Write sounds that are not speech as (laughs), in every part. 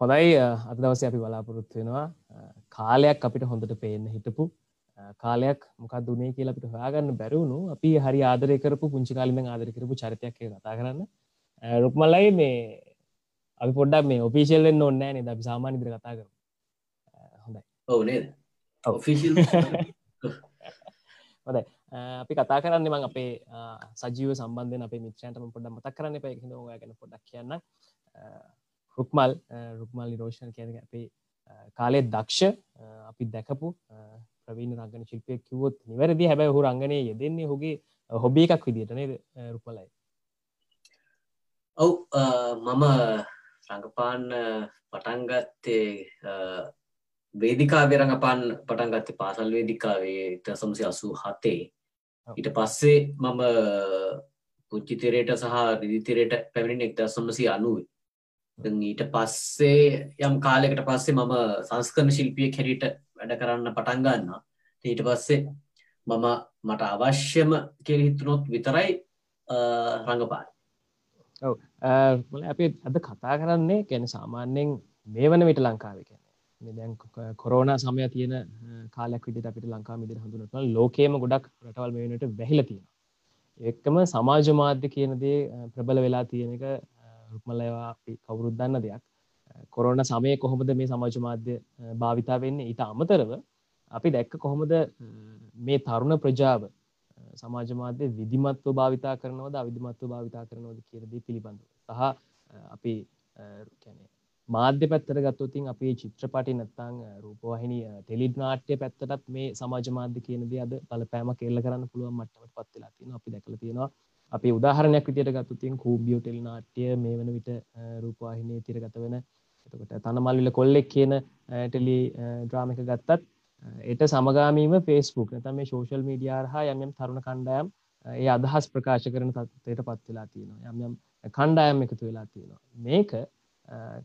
හොඳයි අද දවස අපි බලාපොරොත්තු වෙනවා කාලයක් අපිට හොඳට පේන්න හිටපු කාලයක් මොකක් දුනේ කියලා අපිට හොයාගන්න බැරිවුණු අපි හරි ආදරය කරපු පුංචි කාලින්ම ආදරය කරපු චරිතයක් කතා කරන්න. රුක්මලයි මේ අපි පොඩ්ඩක් මේ ඔෆිසිල් වෙන්න ඕනේ නැහැ නේද? අපි සාමාන්‍ය විදිහට කතා කරමු. හොඳයි. ඔව් නේද? ඔෆිසිල් (laughs) හොඳයි. අපි කතා කරන්න මං අපේ සජීව සම්බන්ධයෙන් අපේ මිත්‍රයන්ටම පොඩ්ඩක් මතක් කරන්න එපා. ඒක හින්දා ඔයා ගැන පොඩ්ඩක් කියන්න රුක්මල් රුක්මල් නිරෝෂණ කියන අපේ කාලේ දක්ෂ අපි දැකපු ප්‍රවීණ රංගන ශිල්පය කිවොත් නිවැරදි. හැබැයි හු රංගනය යෙදෙන්නේ හුගේ හොබිය එකක් විදිට නේද රුක්මලයි ඔව් මම රඟපාන්න පටන්ගත්තේ වේදිකා රඟපාන් පටන් ගත්තේ පාසල් වේදිකාවේ තසම්සි අසූ හතේ ඊට පස්සේ මම පුච්චිතරයට සහ රිදිතරයට පැමිණි එක්ද සම්මසි අනුවේ ඊට පස්සේ යම් කාලෙකට පස්සේ මම සංස්කරන ශිල්පිය කැරිට වැඩ කරන්න පටන් ගන්නවා. ඊට පස්සේ මම මට අවශ්‍යම කියල හිතුනොත් විතරයි රඟපාන. ඔව. අපි අද කතා කරන්නේ ගැන සාමාන්‍යයෙන් මේ වන විට ලංකාව කියන දැන් කොරෝන සමය තියෙන කාලයක් විදිට අපිට ලංකා මිදිර හඳුනට ලෝකේම ගොඩක් රටවල් මේනට වැහිල තියෙන එක්කම සමාජ මාධ්‍ය කියනදේ ප්‍රබල වෙලා තියෙන එක රුක්මලවා අපි කවුරුත් දන්න දෙයක්. කොරෝන සමය කොහොමද මේ සමාජ මාධ්‍ය භාවිතා වෙන්නේ? ඊට අමතරව අපි දැක්ක කොහොමද මේ තරුණ ප්‍රජාව සමාජ මාධ්‍ය විදිමත්ව භාවිතා කරනවද අවිධමත්ව භාවිතා කරනවද කියරදී පිළිබඳව. සහ අපි කැනේ මාධ්‍ය පැත්තර ගත්තොතින් අපේ චිත්‍රපටි නැත්තං රූපවාහිනි ටෙලිඩ් නාට්‍ය පැත්තටත් මේ සමාජ මාධ්‍ය කියනද අද බලපෑම කෙල්ල කරන්න පුළුවන් මට්ටමට පත්වෙලා තියෙන අපි දැකල තියෙනවා අපි උදාහරණයක් විදියට ගත්තුතින් කූබියෝ ටෙල් නාට්‍ය මේ වන විට රූපවාහිනය තිරගත වෙන. එතකොට තනමල්විල කොල්ලෙක් කියන ටෙලි ඩ්‍රාමික ගත්තත් එට සමගාමීම ෆේස්බුක් නැතම මේ ශෝෂල් මීඩියාර් හා යමම් තරුණ කණ්ඩායම් ඒ අදහස් ප්‍රකාශ කරන තත්වයට පත් වෙලා තියෙනවා. යම් යම් කණ්ඩායම් එකතු වෙලා තියෙනවා. මේක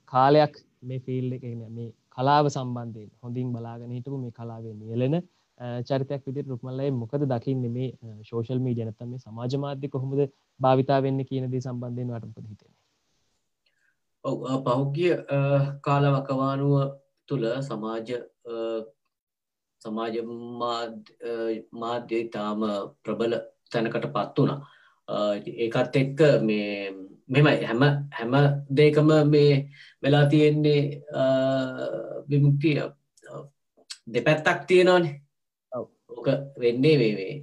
කාලයක් මේ ෆිල් එක මේ කලාව සම්බන්ධයෙන් හොඳින් බලාගෙන හිටපු මේ කලාවේ නියලෙන චරිතයක් විදිහට රුක්මල්ලයි මොකද දකින්නේ මේ සෝෂල් මීඩියා නැත්නම් මේ සමාජ මාධ්‍ය කොහොමද භාවිතා වෙන්නේ කියන දේ සම්බන්ධයෙන් ඔයාලට මොකද හිතෙන්නේ? ඔව් පහුගිය කාලවකවානුව තුල සමාජ සමාජ මාධ්‍ය ඉතාම ප්‍රබල තැනකට පත් වුණා. ඒකත් එක්ක මේ මෙමයි හැම හැම දෙකම මේ වෙලා තියෙන්නේ විමුක්තිය දෙපැත්තක් තියෙනවානේ ඕක වෙන්නේ වේවේ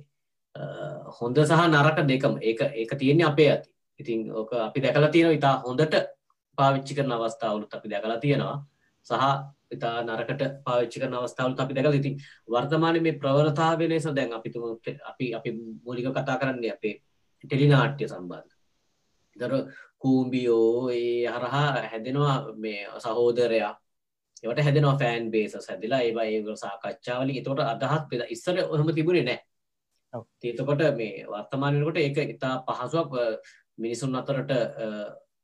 හොඳ සහ නරක දෙකම. ඒක ඒක තියෙන්නේ අපේ ඇති. ඉතින් ඕක අපි දැකලා තියෙනවා ඉතා හොඳට පාවිච්චි කරන අවස්ථාවලුත් අපි දැකලා තියෙනවා. සහ ඉතා නරකට පාවිච්චි කරන අවස්ථාවලුත් අපි දැකලා ඉතින් වර්තමානයේ මේ ප්‍රවණතාවය ලෙස දැන් අපි අපි අපි මූලික කතා කරන්නේ අපේ ටෙලිනාට්‍ය සම්බන්ධ. දර කූම්බියෝ ඒ හරහා හැදෙනවා මේ සහෝදරයා. ඒවට හැදෙනවා ෆෑන් බේස හැදිලා ඒවා ඒ සාකච්ඡාවලින් එතකොට අදහස් ඉස්සර ඔහම තිබුණේ නෑ තේතකොට මේ වර්තමානයකොට ඒක ඉතා පහසුවක් මිනිසුන් අතරට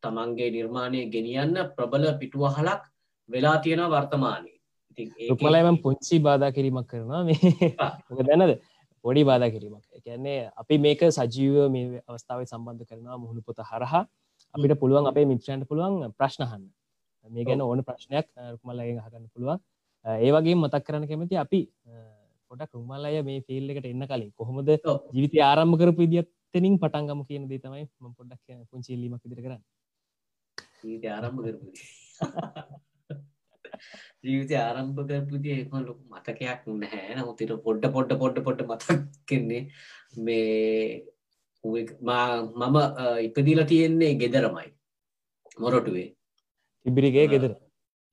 තමන්ගේ නිර්මාණය ගෙනියන්න ප්‍රබල පිටුවහලක් වෙලා තියෙන වර්තමානය. රුපලයම පුංචි බාධා කිරීමක් කරනවා මේ. (laughs) දැනද? පොඩි බාධා කිරීමක්. එකන්නේ අපි මේක සජීව මේ අවස්ථාව සම්බන්ධ කරනවා මුහුණු පොත හරහා. අපිට පුළුවන් අපේ මිත්‍රයන්ට පුළුවන් ප්‍රශ්නහන්න මේ ගැන ඕන ප්‍රශ්නයක් රුක්මල්ලගේ හගන්න පුළුවන්. ඒ වගේ මතක් කරන්න කැමති අපි පොඩක් රුමල්ලය මේ ෆිල් එකට එන්න කලින් කොහොමද ජීවිතය ආරම්භ කරපු ඉදිත්තනින් පටන්ගම කියන දේ තමයි ම පොඩක් පුංචිල්ලීමක් විදිර කරන්න. ආරම්භ කරපු (laughs) ජීවිත ආරම්භ කරපුති එම ලොකු මතකයක් නැහැ. නමුතිට පොඩ්ඩ පොඩ්ඩ පොඩ්ඩ පොඩ්ඩ මතක්කෙන්නේ මේ මම ඉපදිලා තියෙන්නේ ගෙදරමයි. මොරොටුවේ තිබිරිගේ ගෙදර.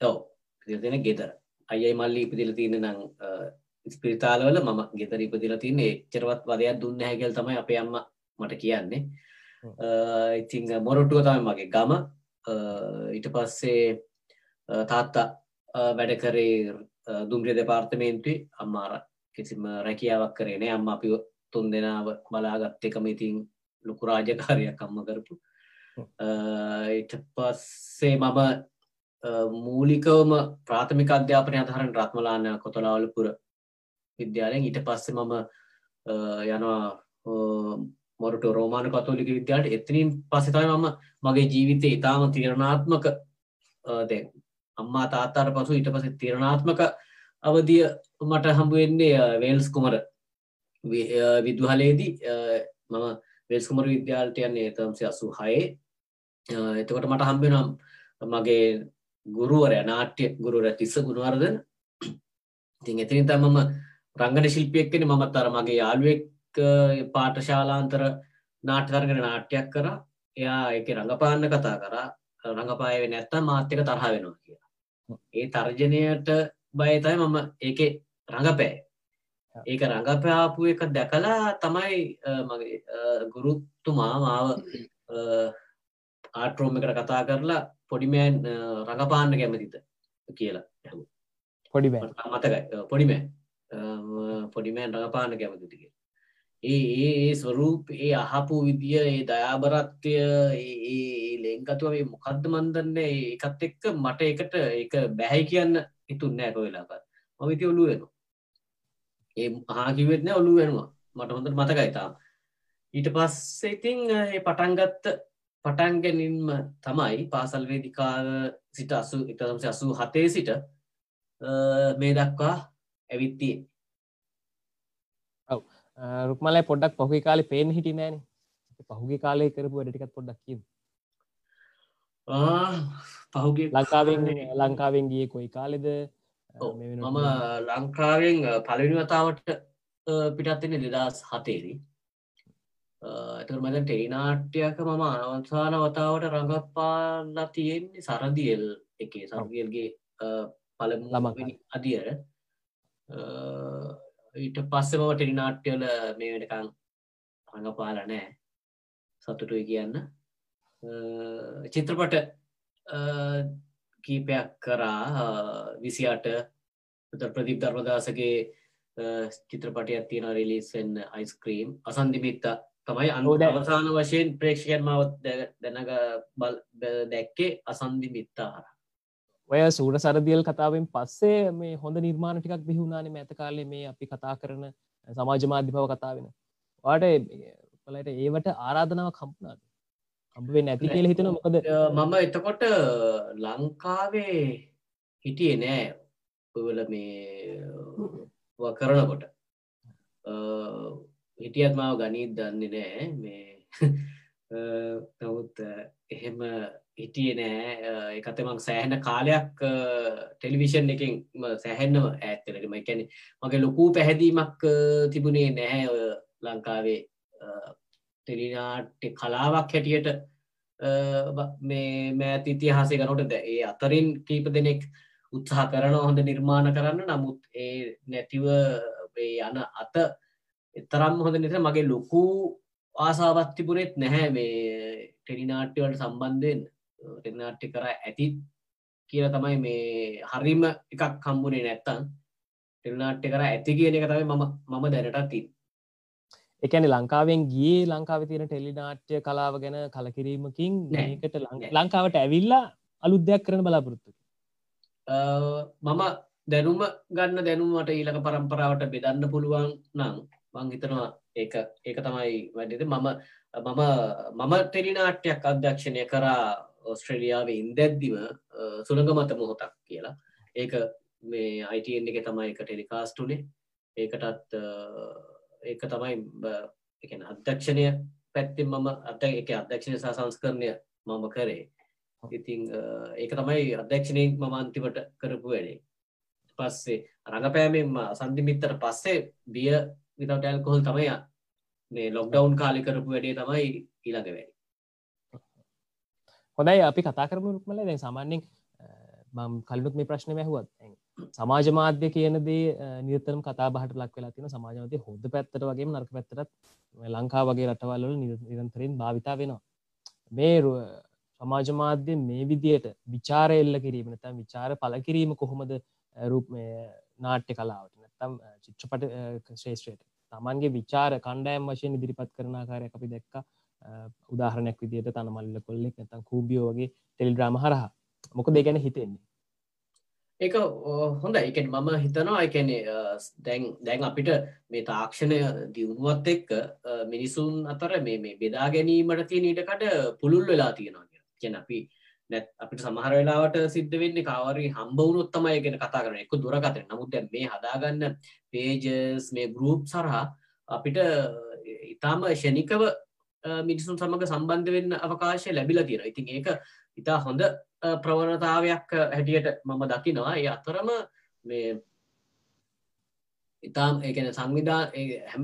ඔව. දෙන ගෙදර. අයයි මල්ලි ඉපදිල තියෙන නං ස්පිරිතාලවල මම ගෙතර ඉපදිලා තියන්න එච්චරවත් වදයක් දුන්න හැකල් තමයි අපේ අම්ම මට කියන්නේ. ඉතිං මොරොටුව තමයි මගේ ගම. ඊට පස්සේ තාත්තා වැඩ කරේ දුම්රිය දෙපාර්තමේන්තුවේ. අම්මාර කිසිම රැකියාවක් කරේනේ අම්ම අපි තුන් දෙනාව බලාගත් එකම ඉතින් ලොකු රාජකාරයක් අම්ම කරපු ඊට පස්සේ මම මූලිකවම ප්‍රාථමික අධ්‍යාපනය අදහරන රත්මලාන කොතලාවලපුර විද්‍යාලයෙන්. ඊට පස්සේ මම යනවා මොරට රෝමාන කතෝලික විද්‍යාට එතනින් පස්සතයි මම මගේ ජීවිතය ඉතාම තිරණාත්මක අම්මා තාත්තාට පසු ඊට පස තිරණාත්මක අවධිය මට හම්බුවෙන්නේ වේල්ස් කුමර විදුහලේදී. මම වෙස් කුමර විද්‍යාලටයන්නේ තම්සි අසු හයේ. එතකොට මට හම්බෙනම් මගේ ගුරුවරය නාට්‍ය ගුරුවර තිස්ස ගුණවර්දන ඉතින් එතිනින් තමම රංගන ශිල්පියෙක් කෙන මමත් අර මගේ යාළුවෙක් පාඨශාලාන්තර නාට්‍යකරගෙන නාට්‍යයක් කර. එයා එක රඟපාන්න කතා කරා. රඟපායව නැත්තම් මාත්‍යක තරහ වෙනවා කියලා. ඒ තර්ජනයට බයතයි මම ඒක රඟපෑ. ඒක රඟපයාපු එක දැකලා තමයි මගේ ගුරුත්තුමා මාව ආටරෝම එකට කතා කරලා පොඩිමෑන් රඟපාන්න කැමතිත කියලා පොඩිමෑ මතකයි. පොඩිමෑ පොඩිමෑන් රඟපාන්න කැමතිතික ඒ ඒ ස්වරූප ඒ අහපු විදිිය ඒ දයාබරත්වය ඒ ලෙංකතුව මේ මොකක්ද මන්දන්න ඒකත් එක්ක මට එකට ඒක බැහැ කියන්න ඉතුන්නෑ කොවෙලාපත් මවිති ඔලු වෙනවා. ඒ ආකිවෙත්න ඔලු වෙනවා. මට හොඳට මතකයිතාම් ඊට පස්සේ ඉතිං ඒ පටන්ගත්ත පටන්ගැනින්ම තමයි පාසල් වේදිකාව සිට අසු ඉතසම්සි අසූ හතේ සිට මේ දක්වා ඇවිත්තිය රුක්මලයි පොඩ්ඩක් පහුගේ කාලෙ පේන හිටි නෑන. පහුගේ කාලය කරපු වැඩටිකත් පොඩ්ඩක් කිව පහුගේ ලංකාවෙන් ලංකාවෙන් ගිය කොයි කාලෙද? මම ලංකාවෙන් පලනි වතාවට පිටත්තින දෙදස් හතේරී ඇතුර මද ටෙයිනාට්‍යයක මම අනවන්සාන වතාවට රඟපාලා තියෙන්නේ සරදියල් එකේ. සරදියල්ගේ පළමු ළමකනි. අදියර. ඊට පස්සෙම ටෙලිනාට්‍යල මේ වෙනකං රඟපාල නෑ සතුටුයි කියන්න. චිත්‍රපට කීපයක් කරා. විසියාට ප්‍රදීප් ධර්මදාසගේ චිත්‍රපටයක් තියෙන රිලිස්සෙන් අයිස්ක්‍රීම් අසන්දිමිත්තා තමයි අනු ඔව් දැන්- අවසාන වශයෙන් ප්‍රේක්ෂකයන් මවත් දැනග බල් දැක්කේ අසන්දි මිත්තාහර ඔය සූර සරදියල් කතාවෙන් පස්සේ මේ හොඳ නිර්මාණ ටිකක් බිහුණානේ ඇත කාලේ මේ අපි කතා කරන සමාජ මාධ්‍ය බව කතා වෙන වාට පලට ඒවට ආරාධනාව කම්පනාද කම්පේ නැති කියල හිතන මොකද මම එතකොට ලංකාවේ හිටියේ නෑ. ඔවල මේ කරනකොට හිටියත් මාව ගනීත් දන්නේ නෑ. මේ (laughs) නමුත් එහෙම හිටිය නෑ. එකතමක් සෑහන කාලයක් ටෙලිවිෂන් එකින් සැහැන්නම ඇත්තලටම එකැන මගේ ලොකූ පැහැදීමක් තිබුණේ නැහැ ඔය ලංකාවේ ටෙලිනාට්‍ය කලාවක් හැටියට මේ මෑත ඉතිහාසේ ගනොට ද ඒ අතරින් කීප දෙනෙක් උත්සාහ කරන හොඳ නිර්මාණ කරන්න. නමුත් ඒ නැතිව යන අත එතරම් හොඳ නිස මගේ ලොකු ආසාවත් තිබුණෙත් නැහැ මේ ටෙලිනාට්‍යවලට සම්බන්ධයෙන් ටෙලිනාට්‍ය කර ඇති කියල තමයි මේ හරිම එකක් කම්බුණේ නැත්තන් ටෙල්නාට්‍ය කර ඇති කියන එක තමයි මම මම දැනටත් තින් එකන ලංකාවෙන් ගිය ලංකාව තියෙන ටෙලිනාට්‍ය කලාව ගැන කලකිරීමකින් නෑ. මේකට ලං- නෑ. ලංකාවට ඇවිල්ලා අලුද්‍යයක් කරන බලාපොරොත්තු මම දැනුම ගන්න දැනුමට ඊලක පරම්පරාවට බෙදන්න පුළුවන් නං මං හිතනවා ඒක ඒක තමයි වැඩෙද මම මම මම ටෙලිනාට්‍යයක් අධ්‍යක්ෂණය කරා ඔස්ට්‍රේලියාව ඉන්දැද්දිම සුළඟ මත මොහොතක් කියලා. ඒක මේ අයිටන් එක තමයි එක ටෙලිකාස්ටුනේ ඒකටත් ඒක තමයි බ- ඒ කියන්නේ අධ්‍යක්ෂණය පැත්තිෙන් මම අත එක අධ්‍යක්ෂණය සහ සංස්කරණය මම කරේ. ඉතිං ඒක තමයි අධ්‍යක්ෂණයෙන් මම අන්තිමට කරපු වැඩේ. පස්සේ රඟපෑමෙන්ම සන්ධිමිත්තට පස්සේ බිය විතවට ඇල්කොහල් තමයි මේ ලොක්ඩවන්් කාලි කරපු වැඩේ තමයි ඊළඟ වැඩි. හොඳයි අපි කතා කරම රුක්මල. දැන් සාමාන්‍යෙන් මම් කලුත් මේ ප්‍රශ්න ඇහුවත් සමාජ මාධ්‍ය කියනදේ නිර්තරම් කතා බහට ලක් වෙලා තින සමාජමතය හොද පැත්තට වගේ නර්ක පැත්තරත් ලංකා වගේ රටවල්ල නිරන්තරෙන් භාවිතා වෙනවා. මේ රු- සමාජ මාධ්‍ය මේ විදියට විචාර එල්ල කිරීම නැතම් විචාර පල කිරීම කොහොමද රූප නාට්‍ය කලාවට නැත්තම් චිත්‍රපට ශ්‍රේෂ්‍රයට තමන්ගේ විචාර කණ්ඩෑම් වශයෙන් ඉදිරිපත් කරනාකාරය අපි දැක්ක. උදාහරණයක් විදියට තනමල්ල කොල්ලෙක් නැතම් කූබියෝ වගේ ටෙලිඩ්‍රාම හරහා. මොක දෙගැන හිතෙන්නේ? ඒක හොඳ එක මම හිතනවා එකනේ දැන් දැන් අපිට මේ තාක්ෂණය දියුණුවත් එක්ක අ, මිනිසුන් අතර මේ මේ බෙදා ගැනීමට තියෙන ඊටකට පුළුල් වෙලා තියෙනවා කියන අපි නැත් අපිට සමහර වෙලාවට සිද්ධ වෙන්නේ කවරි හම්බවුණුත් තමයි ගැන කතා කරන එක දුරකතන නමුත් දැන් මේ හදාගන්න පේජස් මේ ගරුප් සරහා අපිට ඉතාම ෂණිකව මිනිසුන් සමඟ සම්බන්ධ වෙන්න අවකාශය ලැබිලා තියෙන ඉතින් ඒක ඉතා හොඳ ප්‍රවණතාවයක් හැටියට මම දකිනවා. ඒ අතරම මේ ඉතාම් ඒකන සංවිධා හැම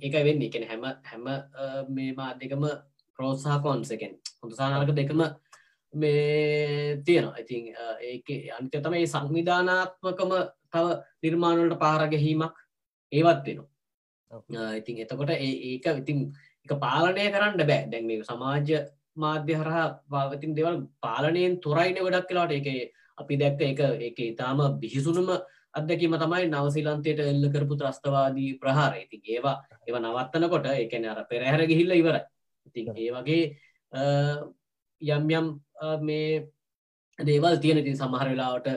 එක වෙන්න. එකන හැම හැම මේ මාධ්‍යකම ප්‍රෝත්සාහ කොන්සකෙන් හොඳ සානාලක දෙකම මේ තියෙනවා. ඉතින් ඒක අනිත තමයි සංවිධානාත්මකම තව නිර්මාණවලට පාරගැහීමක් ඒවත් වෙනවා. ඉතින් එතකොට ඒක ඉතින් එක පාලනය කරන්න බෑ. දැන් මේ සමාජ මාධ්‍ය හරහා පාවතින් දෙවල් පාලනයෙන් තුරයින ගොඩක් කලාට එක අපි දැක්ක එක එක ඉතාම බිහිසුනුම අදකීම තමයි නවසිලන්තයට එල්ල කරපු ත්‍රස්තවාදී ප්‍රහාර ඉතින් ඒවා ඒව නවත්තනකොට එකන අර පෙරහැර ගිහිල්ල ඉවර ඉතින් ඒ වගේ යම් යම් මේ දේවල් තියෙන ඉතින් සමහර වෙලාවට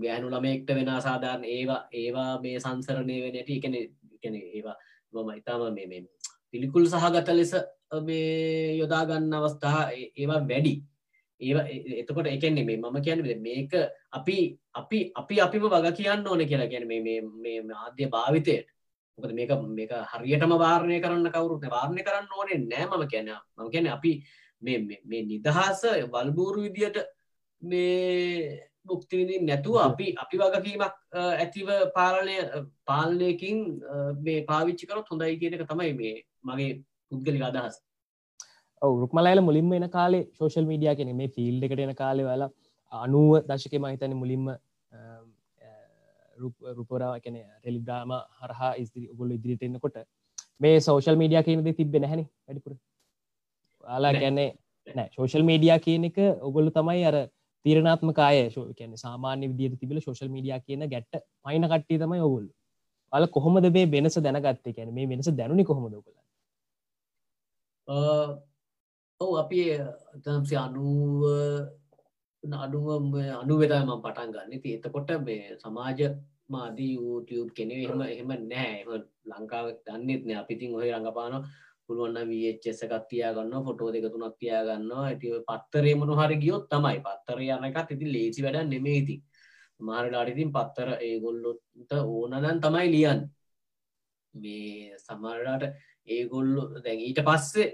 ගෑනු ළමෙක්ට වෙන සාධාරණ ඒවා ඒවා මේ සංසරණය වෙනට එකන එකන ඒවා මම ඉතාම මේ පිළිකුල් සහගත ලෙස මේ යොදාගන්න අවස්ථා ඒවා වැඩි. ඒ එතකොට එකන්නේ මේ මම කියන්න මේක අපි අපි අපි අපිම වග කියන්න ඕන කියලා. ගැන මේ මාධ්‍ය භාවිතයට. මොකද මේක මේක හරියටම වාරණය කරන්න කවුරුත් වාරණය කරන්න ඕනේ නෑ මම කියන මම කියන අපි මේ නිදහස වල්බූරු විදියට මේ බුක්තිවිදින් නැතුව අපි අපි වගකීමක් ඇතිව පාලනය පාලනයකින් මේ පාවිච්චි කරොත් හොඳයි කියනක තමයි මේ මගේ පුද්ගලික අදහස්. රුක්මලයිල මුලින්ම එන කාලේ සෝශල් මීඩිය කෙන මේ ෆිල්් එකට එන කාලෙ වෙලා අනුව දශක මහිතන මුලින්ම රුපරා කැන ටෙලිග්‍රාම හරහා ඉස්දිරි ගොල ඉදිරිට එන්නකොට මේ සෝශල් මීඩිය කියනද තිබෙන හැනි වැඩිපුර. යාලා ගැන්නේ නෑ. සෝශල් මීඩිය කියන එක ඔගොල්ලු තමයි අර තීරණාත්මකාය ශෝ කැන සාමාන්‍ය විදියට තිබල සෝශල් මීඩිය කියන ගැට්ට පයින කට්ටි තමයි ඔගොල්ලු අල කොහොමද මේ වෙනස දැනගත්තේ? කැන මේ වෙනස දැනුනි කොහොමද කළ ඔව අපි තම්සි අනුව අඩුව අනුවෙතම පටන් ගන්න. ති එතකොට මේ සමාජ මාදී YouTube කෙනෙ එහෙම එහෙම නෑ. එම ලංකාව දන්නෙත් නෑ. අපිතින් ඔහේ රඟපාන පුළුවන්න වච්චෙස එකක් තියාගන්න ෆොටෝ දෙක තුනක් තියාගන්න ඇති පත්තරේ මොන හරි ගියොත් තමයි. පත්තර යනකත් ඉති ලේසි වැඩ නෙමේති මාරලාටිතින් පත්තර ඒගොල්ලොට ඕනදන් තමයි ලියන් මේ සමරලාට ඒගොල්ලු දැන් ඊට පස්සේ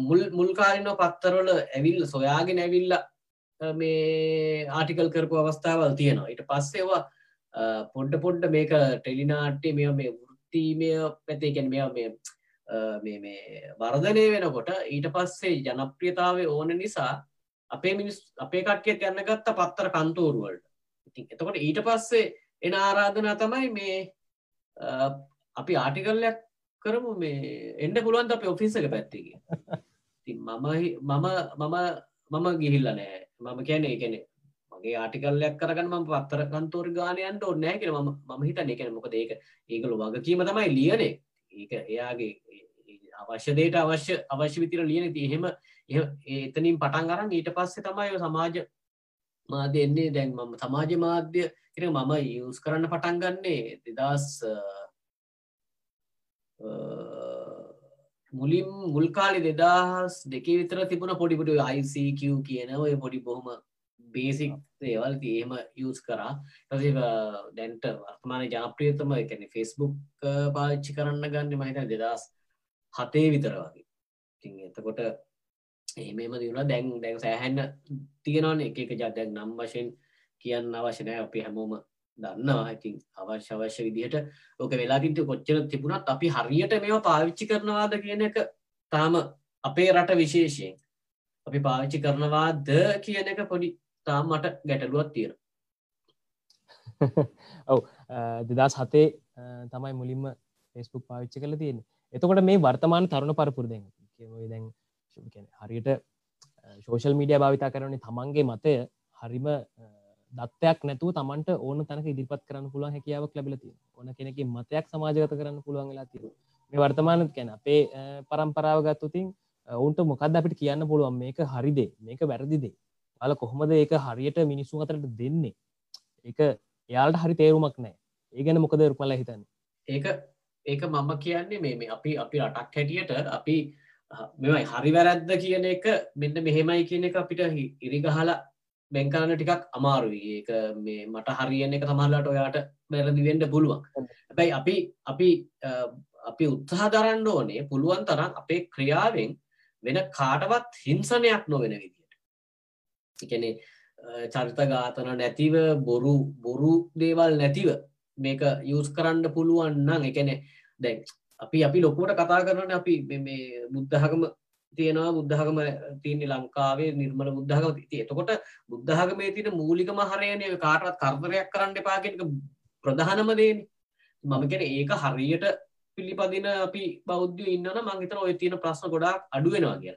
මුල් මුල්කාරන පත්තරවල ඇවිල් සොයාගෙන ඇවිල්ල මේ ආටිකල් කරපු අවස්ථාවල් තියෙනවා. ඊට පස්සේවා පොඩ්ඩ පොඩ්ඩ මේක ටෙලිනාට්ටේ මෙ මේ වෘත්තිමය පැතේකැන මෙ මේ මේ වර්ධනය වෙනකොට ඊට පස්සේ ජනප්‍රියතාව ඕන නිසා අපේ මිනිස් අපේ කට්ටිය යන්න ගත්ත පත්තර කන්තෝරුවලට ඉතින් එතකොට ඊට පස්සේ එන ආරාධනා තමයි මේ අපි ආටිකල්ලයක් කරමු මේ එන්ඩ පුළුවන් අප ඔෆිසක පැත්තිගේ ති මම මම මම මම ගිහිල්ල නෑ. මම කියන එකනෙ මගේ ආටිකල්ලයක් කරගන්න ම පත්තර කන්තෝර ගානයන්ට ඔන්නෑ කියෙන ම ම හිතන එකන මොකද ඒක ඒකළු වගකීම තමයි ලියනේ ඒක එයාගේ අවශ්‍ය දේට අවශ්‍ය අවශ්‍ය විතිර ලියන ති එහෙම එතනින් පටන් අරන් ඊට පස්සේ තමයි සමාජ මාධ්‍ය එන්නේ. දැන් මම සමාජ මාධ්‍ය කියෙන මම යස් කරන්න පටන් ගන්නේ දෙදස් මුලින් මුල්කාලි දෙදහස් දෙකේ විතර තිබුණ පොඩිපුට ICQ කියන ඔය පොඩි බොහොම බේසික් දේවල් තියම යස් කරා. දැන්ට වර්තමාන ජනප්‍රියතම එකන ෆෙස්බුක් පාච්චි කරන්න ගන්න මහිත දෙදස් හතේ විතර වගේ. ඉතින් එතකොට එහෙමම දියුණ දැන් දැන් සෑහැන්න තියෙනවන. එක එක ජදැන් නම් වශයෙන් කියන්න අවශ්‍යනය අපි හැමෝම දන්නවා. ඉතින් අවශ්‍ය අවශ්‍ය විදිහට ඕක වෙලාගින්ට කොච්චර තිබුණත් අපි හරියට මෙ පාවිච්චි කරනවාද කියන එක තාම අපේ රට විශේෂයෙන්. අපි පාවිච්චි කරනවාද කියන එක පොඩි තාම් මට ගැටලුවත් තියෙන (laughs) ඔව. දෙදස් හතේ තමයි මුලින්ම ෆෙස්බුක් පාවිච්චි කළ තියෙන එතකොට මේ වර්තමාන තරුණ පරපුර දැන් දැන් හරියට ශෝෂල් මීඩිය භාවිතා කරනේ තමන්ගේ මතය හරිම දත්තයක් නැතුව තමන්ට ඕන තැනක ඉදිරිපත් කරන්න පුළුවන් හැකියාවක් ලැබිලති ඕන කෙනෙක මතයක් සමාජගත කරන්න පුළුවන් වෙලා තිය මේ වර්තමානත් කැන අපේ පරම්පරාව ගත්තුතින් ඔවුන්ට මොකද අපිට කියන්න පුළුවන්? මේක හරිදේ මේක වැරදිදේ අල කොහොමද ඒක හරියට මිනිස්සු අතරට දෙන්නේ? ඒක එයාල්ට හරි තේරුමක් නෑ ඒ ගැන මොකද රුපල හිතන්න? ඒක ඒක මම කියන්නේ මේ අපි අපි රටක් හැටියට අපි මෙමයි හරි වැරැද්ද කියන එක මෙන්න මෙහෙමයි කියන එක අපිට ඉරිගහලා බැංකාන ටිකක් අමාරුයි. ඒක මේ මට හරියන්න එක තමල්ලට ඔයාට වැරදිවෙන්ඩ පුළුවන්. හැබැයි අපි අපි අපි උත්සාහ දරන්න ඕනේ පුළුවන් තරම් අපේ ක්‍රියාවෙන් වෙන කාටවත් හිංසනයක් නොවෙන විදියට. එකනෙ චරිත ගාතන නැතිව බොරු බොරු දේවල් නැතිව මේක යස් කරන්න පුළුවන් නම් එකනෙ දැන් අපි අපි ලොකුවට කතා කරන අපි මේ බුද්ධහකම තියෙනවා. බුද්ධහකම තියන්නේ ලංකාවේ නිර්මල බුද්ධහකම ති එතකොට බුද්ධහකමේ තින මූලිකම හරයනය කාටත් කර්තරයක් කරන්න එපාගෙනක ප්‍රධානම දේන. මම කෙන ඒක හරියට පිළිපදින අපි බෞද්ධ ඉන්නන මංහිතන ඔය තියෙන ප්‍රශ්න ගොඩක් අඩුවෙනවා කිය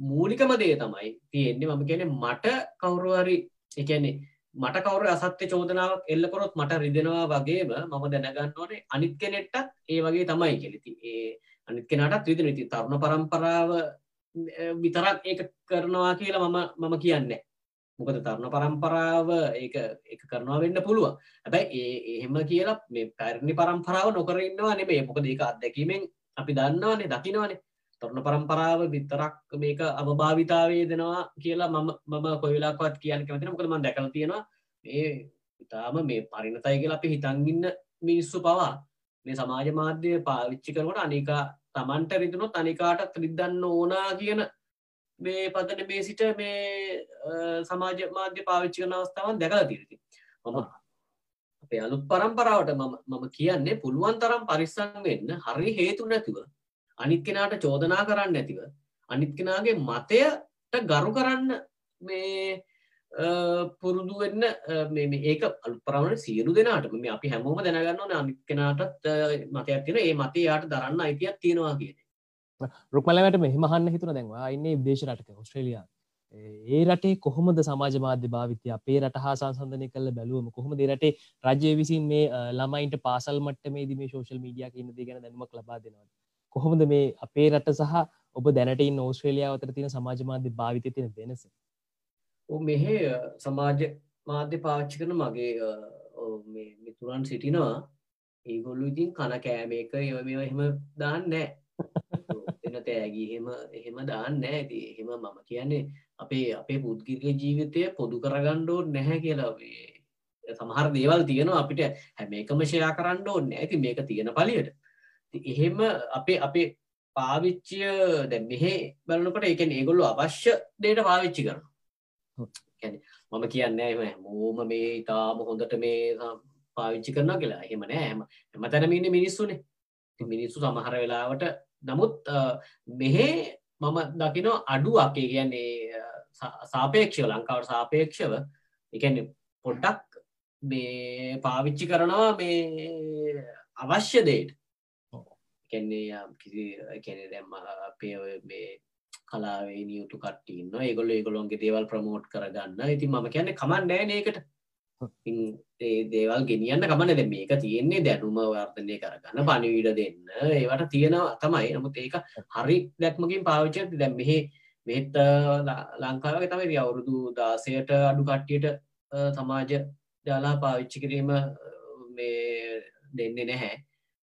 මූලිකම දේ තමයි තියෙන්නේ. මම කෙනෙ මට කවුරුහරි එකන්නේ මට කවර අසත්‍ය චෝදනාවක් එල්ලකොරොත් මට රිදෙනවා වගේම මම දැනගන්න ඕනේ අනිත් කෙනෙට්ටත් ඒ වගේ තමයි කෙලිති ඒ අනිත් කෙනටත් රිදෙන ඉති තරුණ පරම්පරාව විතරක් ඒක කරනවා කියලා මම මම කියන්නේ මොකද තරුණ පරම්පරාව ඒක එක කරනවා වෙන්න පුළුවන්. හැබැයි ඒ එහෙම කියලා මේ පැරණි පරම්පරාව නොකරන්නවා නෙමේ මොකද ඒක අත්දැකීමෙන් අපි දන්නවානේ දකිනවනේ. තරුණ පරම්පරාව විතරක් මේක අවභාවිතාවේ දෙනවා කියලා මම මම කොයිලාක්වත් කියන්න කැමතින මොකද මම දැකලා තියෙනවා මේ ඉතාම මේ පරිණතයි කියලා අපි හිතන්ගින්න මිනිස්සු පවා මේ සමාජ මාධ්‍ය පාවිච්චි කරනකොට අනිකා තමන්ට රිදුනොත් අනිකාටත් රිද්දන්න ඕනා කියන මේ පදන මේ සිට මේ සමාජ මාධ්‍ය පාවිච්චි කරන අවස්ථාවන් දැකලා තිරති මම අපේ අලුත් පරම්පරාවට මම කියන්නේ පුළුවන් තරම් පරිස්සං වෙන්න හරි හේතු නැතිව අනිත් කෙනාට චෝදනා කරන්න ඇතිව අනිත් කෙනාගේ මතයට ගරු කරන්න මේ පුරුදු වෙන්න මේ ඒක අලු පරමණ සියලු දෙනාට මේ අපි හැමෝම දැනගන්න ඕන අනිත් කෙනාටත් මතයක් තියෙන ඒ මතේ යාට දරන්න අයිතියක් තියෙනවා කියන රුක්මලට මෙහමහන්න හිතුන දැන්වා ඉන්නේ විදේශ රටක ඔස්ට්‍රේලියයා ඒ රටේ කොහොමද සමාජ මාධ්‍ය භාවිතය අපේ රට හා සංසන්ධනය කළ බැලුවම කොහොම දෙරටේ රජය විසින් මේ ළමයින්ට පාසල් මට මේ මේ ශෝෂල් මීඩිය ඉන්න දේ ගැන දැනුමක් ලබා දෙනවා කොහොමද මේ අපේ රට සහ ඔබ දැනට නෝස්ට්‍රේලියාව අතර තියෙන සමාජ මාධ්‍ය භාවිත තියෙන වෙනස? මෙහෙ සමාජ මාධ්‍ය පාච්චි කරන මගේ මිතුරන් සිටිනවා. ඒගොල්ලු ඉතින් කන කෑම එක ඒව මේ එහෙම දාන්න නෑ එන තෑගී එහෙම එහෙම දාන්න ඇති එහෙම මම කියන්නේ අපේ අපේ පුද්ගිරික ජීවිතය පොදු කරගණ්ඩෝ නැහැ කියලා සමහර දේවල් තියෙනවා අපිට හැම එකම ෂයා කරන්න ඕන්න ඇති මේක තියෙන පලියට එහෙම අපේ අපේ පාවිච්චිය දැ මෙහෙ බලනකට එකන ඒගොල්ලු අවශ්‍ය දේට පාවිච්චි කරන මම කියන්න මෝම මේ ඉතාම හොඳට මේ පාවිච්චි කරන කියලා. එහෙම නෑ. හැම හැම තැනමඉන්න මිනිස්සුනේ. මිනිස්සු සමහර වෙලාවට නමුත් මෙහෙ මම දකිනෝ අඩු අකේ කියන්නේ සාපේක්ෂව ලංකාවට සාපේක්ෂව එකන්නේ පොඩ්ඩක් මේ පාවිච්චි කරනවා මේ අවශ්‍ය දේට. කැන්නේ කිසි කැනෙ දැම්ම අපේ මේ කලාවේ නියුතු කට්ටන්න ඒගොල ඒගොලොන්ගේ දේවල් ප්‍රමෝට් කරගන්න. ඉති ම කියන්න කමන් නෑනකට ඒ දේවල් ගෙනියන්න කමන ද මේක තියෙන්නේ දැනුම වර්තනය කරගන්න පනිවිඩ දෙන්න. ඒවට තියෙනවා තමයි. නමුත් ඒක හරි දැක්මකින් පාවිච්ච දැම් මෙහෙ මෙත් ලංකාව තමයි අවුරුදු දාසයට අඩු කට්ටියට සමාජ දාලා පාවිච්චි කිරීම මේ දෙන්නේ නැහැ.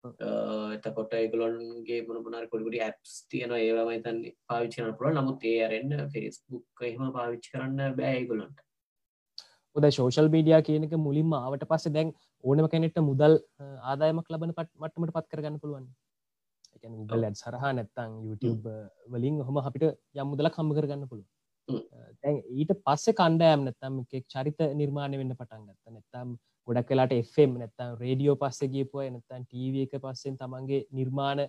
එතකොට ඒගලොන්ගේ මොනපනර කොඩිගුඩි ඇප්ස් තියන ඒවමයි තන් පාවිච්චින පුළ නමුත් ඒ අරෙන්න්න ෆෙස්බුක් එහෙම පාවිච්චි කරන්න බෑයිගොලොන්ට ඔද ශෝෂල් මීඩියා කියනක මුලින්ම ආවට පස්සේ දැන් ඕනම කෙනෙට මුදල් ආදායමක් ලබන පට මටමට පත් කරගන්න පුළුවන්. ගල් ඇත් සරහා නැත්තං YouTube වලින් හොම අපිට යම් මුදලක් හම්බ කරගන්න පුළුව ඊට පස්සේ කණ්ඩෑම් නැත්තම් එකෙක් චරිත නිර්මාණය වෙන්න පටන් ගත්ත. නැත්තම් ගොඩක් වෙලාට එම් නැත්තම් රේඩියෝ පස්ස ගීපුය නැත්තන් ටව එක පස්සෙන් තමන්ගේ නිර්මාණ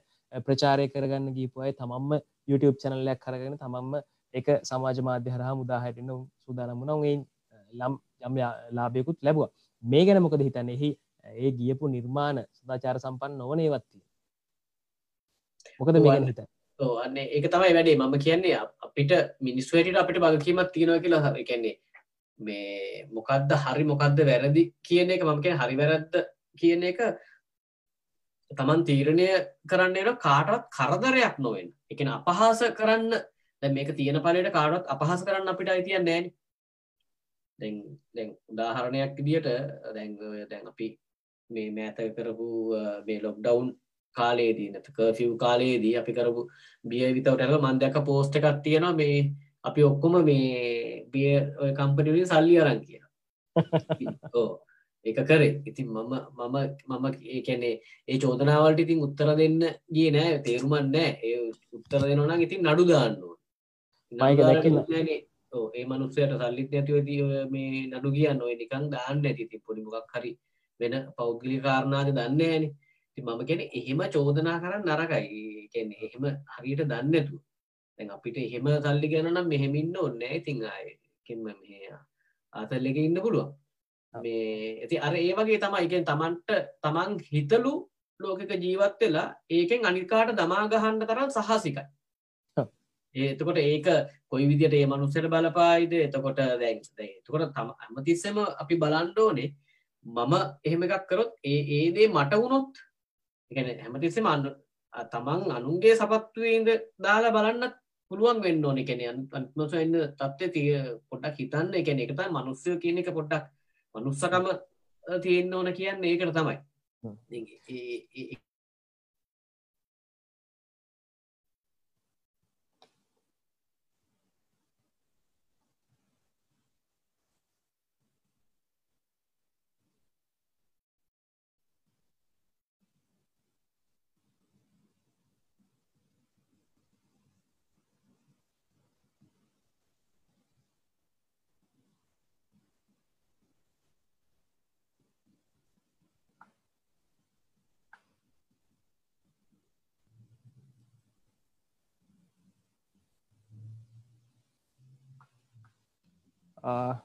ප්‍රචාරය කරගන්න ගීපුය තමම්ම YouTube චනල්ලයක් කරගෙන තමම්ම එක සමාජ මාධ්‍ය හරහා මුදාහටන්න සූදානමුණ ඔයින් ලම් යම් ලාභයකුත් ලැබවා. මේ ගැන මොකද හිතන්න? එහි ඒ ගියපු නිර්මාණ සදාචාර සම්පන්න නොවනේවත්තිය මොකද මේ හිත අන්න ඒක තමයි වැඩේ. මම කියන්නේ අපිට මිනිස්වේට අපිට බගකීමත් තියෙනවා කියලා හ කියන්නේ මේ මොකක්ද හරි මොකක්ද වැරදි කියන එක මම කිය හරි වැරද්ද කියන එක තමන් තීරණය කරන්නන කාටවත් කරදරයක් නොවෙන් එකන අපහාස කරන්න. දැ මේක තියෙන පලට කාටත් අපහස කරන්න අපිට අයිතියන් නෑන දැන් දැන් උදාහරණයක් දිට දැන් දැන් අපි මේ මෑත කරපු මේ ලොක්ඩවුන් කාලේදී නැත කර්ෆිව් කාලයේදී අපි කරපු බිය විතවට ඇක මන්දක පෝස්ට එකක් තියෙනවා මේ අපි ඔක්කොම මේ බිය කම්පනිලින් සල්ලි අරන් කිය ඕ (laughs) ඒක කරේ. ඉතින් මම මම මම ඒකැනේ ඒ චෝදනාවලට ඉතින් උත්තර දෙන්න ගිය නෑ. තේරුමන් නෑ. ඒ උත්තර දෙනවනම් ඉතින් නඩු දාන්නවා ඒ මනුස්සයට සල්ලිත් නැතිවද මේ නඩු කියන්න ඔය නිකං දාන්න ඇති. ති පොඩි මොකක් හරි වෙන පෞද්ගලි කාරණාද දන්න ඇන ති මම ගැන එහෙම චෝදනා කරන්න නරකයි කැන එහෙම හරියට දන්නතු දැන් අපිට එහෙම සල්ලි ගැන නම් මෙහෙමින්න ඔන්න ඉතිං ආය කෙම මෙයා ආතල්ලක ඉන්න පුළුවන්. මේ ඇති අර ඒ වගේ තමයි. එකෙන් තමන්ට තමන් හිතලු ලෝකක ජීවත් වෙලා ඒකෙන් අනිකාට දමාගහන්න තරම් සහසිකයි. ඒතකොට ඒක කොයි විදිට ඒ මනුස්සට බලපායිද? එතකොට දැන් එතකොට තම ඇමතිස්සම අපි බලන්ඩෝනේ මම එහෙම එකක් කරොත් ඒ ඒදේ මට වුණොත් එකන හැමතිස්සෙම අන්න තමන් අනුන්ගේ සපත්තුවේද දාලා බලන්න පුළුවන් වෙන්න ඕන. කෙන අන්මස එන්න තත්ව තිය පොඩක් හිතන්න. එකන එකත මනුස්සය කියන එක පොඩ්ඩක් මනුස්සකම තියෙන්න්න ඕන කියන්න ඒකට තමයි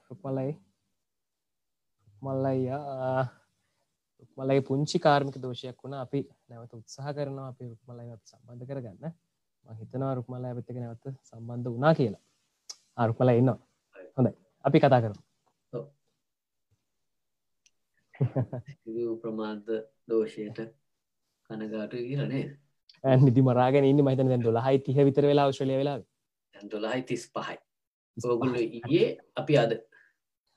රුක්මලයි මල්ලයි රුක්මලයි පුංචි කාර්මික දෝෂයක් වුණ. අපි නැවත උත්සාහ කරනවා අපි රුක්මලයිත් සම්බන්ධ කරගන්න. හිතනවා රුක්මල ඇපත්තක නැවත සම්බන්ධ වනා කියලා. අරුක්මල ඉන්නවා. හොඳයි. අපි කතා කරු ප්‍රමාන්ත දෝෂයට කනගාට ගරනේ නිදි? මරාගෙන ඉන්න මහිතන දැන් දොලහයි තිහ විතර වෙලා ශ්‍රලිය වෙලා දොලහයි තිස් පහයි ඔගුල්ල ඒ අපි අද.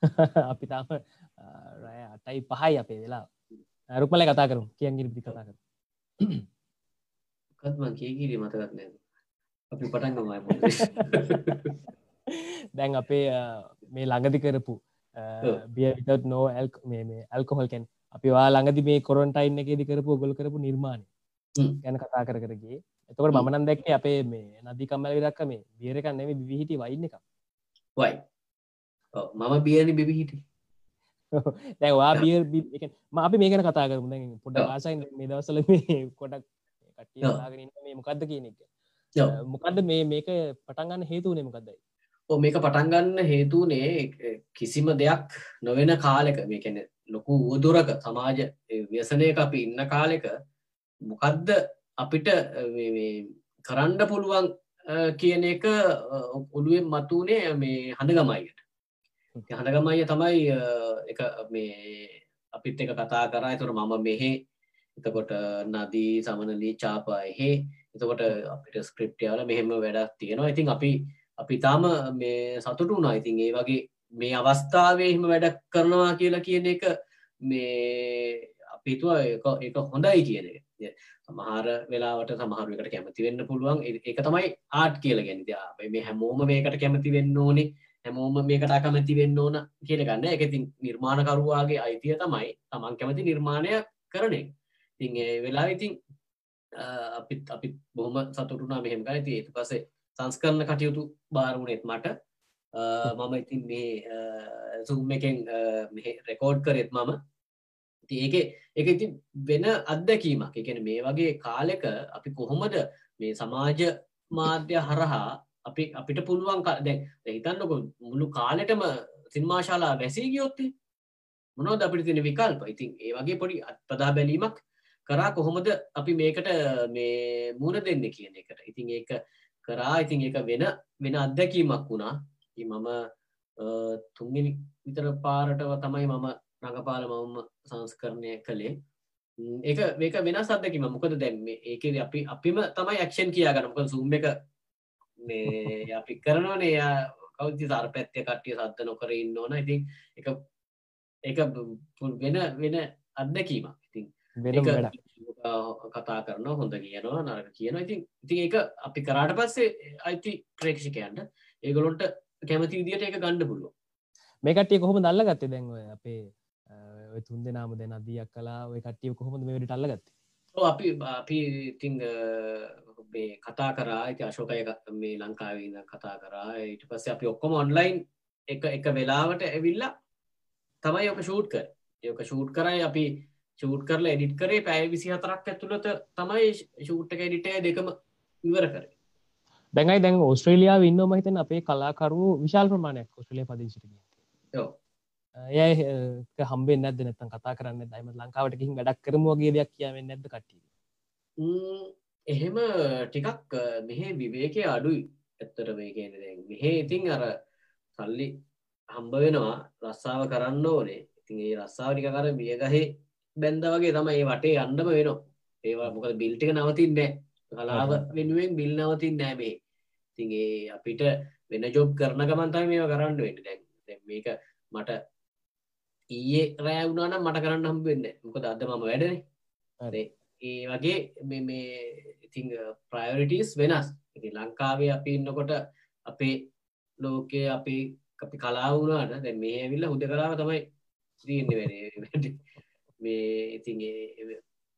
(laughs) අපි තාම රෑ අටයි පහයි අපේ වෙලා. අරුපල කතා කරු කියන් ගිරිපි කතා කර කත්ම කියකිරි මතකත් නෑ අපි පටන්ගමයි (laughs) දැන් අපේ මේ ළඟදි කරපු බිය විතත් නෝ ඇල් මේ ඇල්කොහල් කැන් අපි වා ළඟදි මේ කොරන්ටයින්න එකේදි කරපු ගොල් කරපු නිර්මාණය ගැන කතා කර කරගේ එතකට මනන් දැක්කේ අපේ මේ නදිකම්මල විදක්ක මේ බියරකන්න නෙම විහිටි වයින්න එක වයි (laughs) මම බියනි බිහිටි දැවා බිය ම අපි මේකන කතා කරමු. පොඩ ආසයින් මේ දවසල කටියගෙන මේ මොකක්ද කියන එක. මොකක්ද මේ මේක පටන්ගන්න හේතුවනේ මොකක්දයි ඕ මේක පටන්ගන්න හේතුනේ කිසිම දෙයක් නොවෙන කාලෙක මේකැන ලොකු උවදුරක සමාජ ව්‍යසනයක අපි ඉන්න කාලෙක මොකක්ද අපිට කරන්න පුළුවන් කියන එක ඔළුවෙන් මතුනේ මේ හඳගමයිට හඳගමය තමයි එක මේ අපිත් එක කතා කරා. තුර මම මෙහෙ එතකොට නදී සමනලී චාපා එහෙ එතකොට අපිට ස්ක්‍රප්ටියවල මෙහෙම වැඩක් තියෙනවා. ඉතින් අපි අපි තාම මේ සතුටු වුණා. ඉතින් ඒ වගේ මේ අවස්ථාවේ එහෙම වැඩක් කරනවා කියලා කියන එක මේ අපිතුව එක හොඳයි කියන එක. සමහර වෙලාවට සමහරුවකට කැමති වෙන්න පුළුවන්. එක තමයි ආට් කියල ගැනිද මේ හැමෝම මේකට කැමති වෙන්න ඕනේ. හැමෝම මේකට අකමැති වෙන්න ඕන කියල ගන්න. එකතින් නිර්මාණකරුවාගේ අයිතිය තමයි තමන් කැමති නිර්මාණය කරනේ තින් වෙලා ඉතින් අපිත් අපිත් බොහොම සතුරුනා මෙහෙමක ඇති ඒතු පසේ සංස්කරන කටයුතු බාරුණෙත් මට. මම ඉතින් මේ සුම් එකෙන් රෙකෝඩ් කරෙත් මම. ඒක එක ඉති වෙන අත්දැකීමක්. එකන මේ වගේ කාලෙක අපි කොහොමද මේ සමාජ මාධ්‍ය හරහා අපි අපිට පුළුවන් දැ හිතන්නක මුළු කාලෙටම සින්මාශාලා වැසී ගියොත්තේ මොනොද අපිට තින විකල්ප? ඉතින් ඒ වගේ පොඩි අත්පදා බැලීමක් කරා කොහොමද අපි මේකට මේ මුණ දෙන්න කියන එකට. ඉතින් ඒක කරා ඉතින් ඒක වෙන වෙන අත්දැකීමක් වුණා. මම තුන්ගනි විතර පාරටව තමයි මම රඟපාල මවම සංස්කරණය කළේ. ඒක මේක වෙනස් අදකිම මොකද දැම්ම ඒක අපි අපිම තමයි ඇක්ෂන් කියා ගනමක සුම් එක මේ අපි කරනවනේ යා කෞති සර් පැත්තය කට්ටිය සත්ත නොකර ඉන්න ඕන. ඉතින් එක එක වෙන වෙන අත්දැකීමක්. ඉතින් කතා කරන හොඳ කියනවා නරක කියනවා. ඉතින් ඉතින් ඒක අපි කරාට පස්සේ අයිති ප්‍රේක්ෂකයන්ට ඒගොලොන්ට කැමති විදිට ඒක ගණ්ඩ පුළුව මේකටිය කොහොම දල්ල ගත්තේ දැන්ව අපේ තුන් දෙනාම දෙන අදියක් කලා ඔය කට්ටිය කොහොමද මේට අල්ල ගත්තේ අපි අපි ඉතිං මේ කතා කරා. ඇති අශෝකය මේ ලංකාවන්න කතා කරා. ඊට පස්සේ අපි ඔක්කොම ඔන්ලයින් එක එක වෙලාවට ඇවිල්ලා තමයි ඔක ෂූට් කර. ඒක ෂූට් කරයි අපි ෂූට් කරලා එඩිට් කරේ. පැය විසි හතරක් ඇතුළත තමයි ෂූට්ක එඩිටය දෙකම ඉවර කරේ. දැඟයි දැන් ඔස්ට්‍රේලියාව ඉන්න මහිතන අපේ කලාකරු විශාල් ප්‍රමාණයක් ඔස්ට්‍රලිය පදිශට ඒ හම්බේ නැද නැතන් කතා කරන්න දයිම ලංකාවට ගිහින් වැඩක් කරමෝගේ දෙයක් කියාව නැද කට්ටිය? එහෙම ටිකක් මෙහෙ විවේකය අඩුයි. ඇත්තට මේ කියන මෙහෙ ඉතින් අර සල්ලි හම්බ වෙනවා රස්සාාව කරන්න ඕනේ. ඉතින් ඒ රස්සාාවටික කර මියගහේ බැන්ද වගේ තමයි වටේ අන්ඩම වෙනවා. ඒවා මොකද බිල්ටික නවතින්නේ කලාව වෙනුවෙන් බිල් නවතින් නෑමේ තිගේ අපිට වෙන ජොබ් කරන ගමන්තයි මේ කරන්න වෙන්න. දැන් මේක මට ඊයේ රෑවුනානම් මට කරන්න හම්බවෙන්න මොකද අද මම වැඩනේ. ඒ වගේ මේ ඉතිං ප්‍රයරිටස් වෙනස්. ඉති ලංකාවේ අපි ඉන්නකොට අපේ ලෝකය අපි අපි කලාවුනාට දැ මේ ඇවිල්ල හුද කලාව තමයි දන්න වැඩ. මේ ඉතින්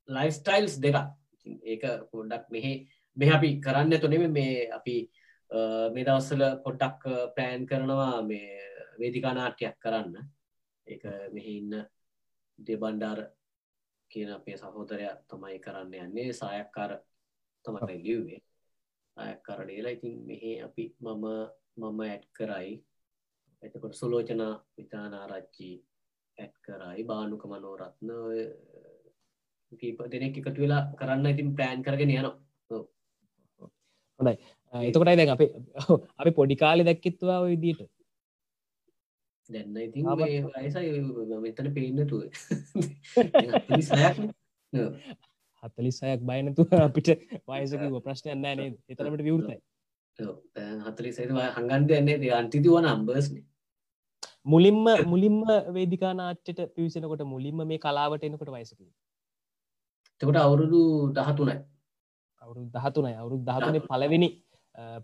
ලයිස්ටයිල්ස් දෙක ඒක පොඩ්ඩක් මෙහෙ මෙ අපි කරන්න තුනෙම මේ අපි මේ දවස්සල පොඩ්ඩක් පෑන් කරනවා මේ වේදිකානාට්‍යයක් කරන්න ඒ මෙහි ඉන්න දෙබන්්ඩාර කියන අපේ සහෝදරය තමයි කරන්න යන්නේ. සායක්කාර තමයි ලියවේ අයක්කරඩේලා ඉතින් මෙහි අපි මම මම ඇඩ් කරයි. එතකොට සුලෝචනා විතානාරච්චි ඇත් කරයි. බානුක මනෝරත්න කීප දෙනෙක් එකතු වෙලා කරන්න ඉතින් ප්‍රෑන් කරගෙන යනවා. හොඳයි. එතකොටයි දැන් අපේ අපි පොඩිකාලි දැක්කිත්වා විදිට දැන්න ඉතින් වයසයි මෙතන පේන්නතුව (laughs) හත්තලිස්සයක් බයනතු අපිට වයසක ප්‍රශ්නයන්න නේ එතරමට විවෘතයි. හතලි සේවා හඟන්ද යන්නේ අන්තිති වන අම්බර්ස්නේ මුලින්ම මුලින්ම වේදිකා නාට්‍යයට පිවිසෙනකොට මුලින්ම මේ කලාවට එනකොට වයසක තකොට අවුරුදු දහතුනයි. අවුරු දහතුනයි. අවුරු දහතුනේ පලවෙනි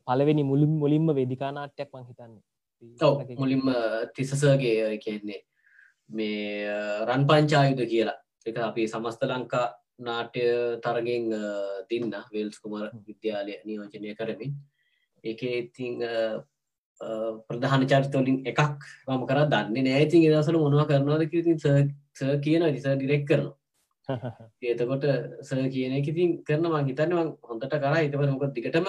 පලවෙනි මුලින් මුලින්ම වේදිකා නාට්‍යයක් මං හිතන්නේ මුලින්ම තිසසගේ කියන්නේ මේ රන් පංචායුද කියලා. එක අපි සමස්ත ලංකා නාට්‍ය තරගෙන් තින්න වෙල්ස් කුමර විද්‍යාලය නියෝජනය කරමින්. එක ඉතිං ප්‍රධාන චරිතවලින් එකක් මම කර දන්න නෑතින් දසල මොනවා කරනවාද කිරිතින් ස කියන නිස ඩිරෙක් කරනවා. ඒතකොට ස කියන ඉතින් කරන මං හිතන්න හොඳට කර. හිතව නොක දිගටම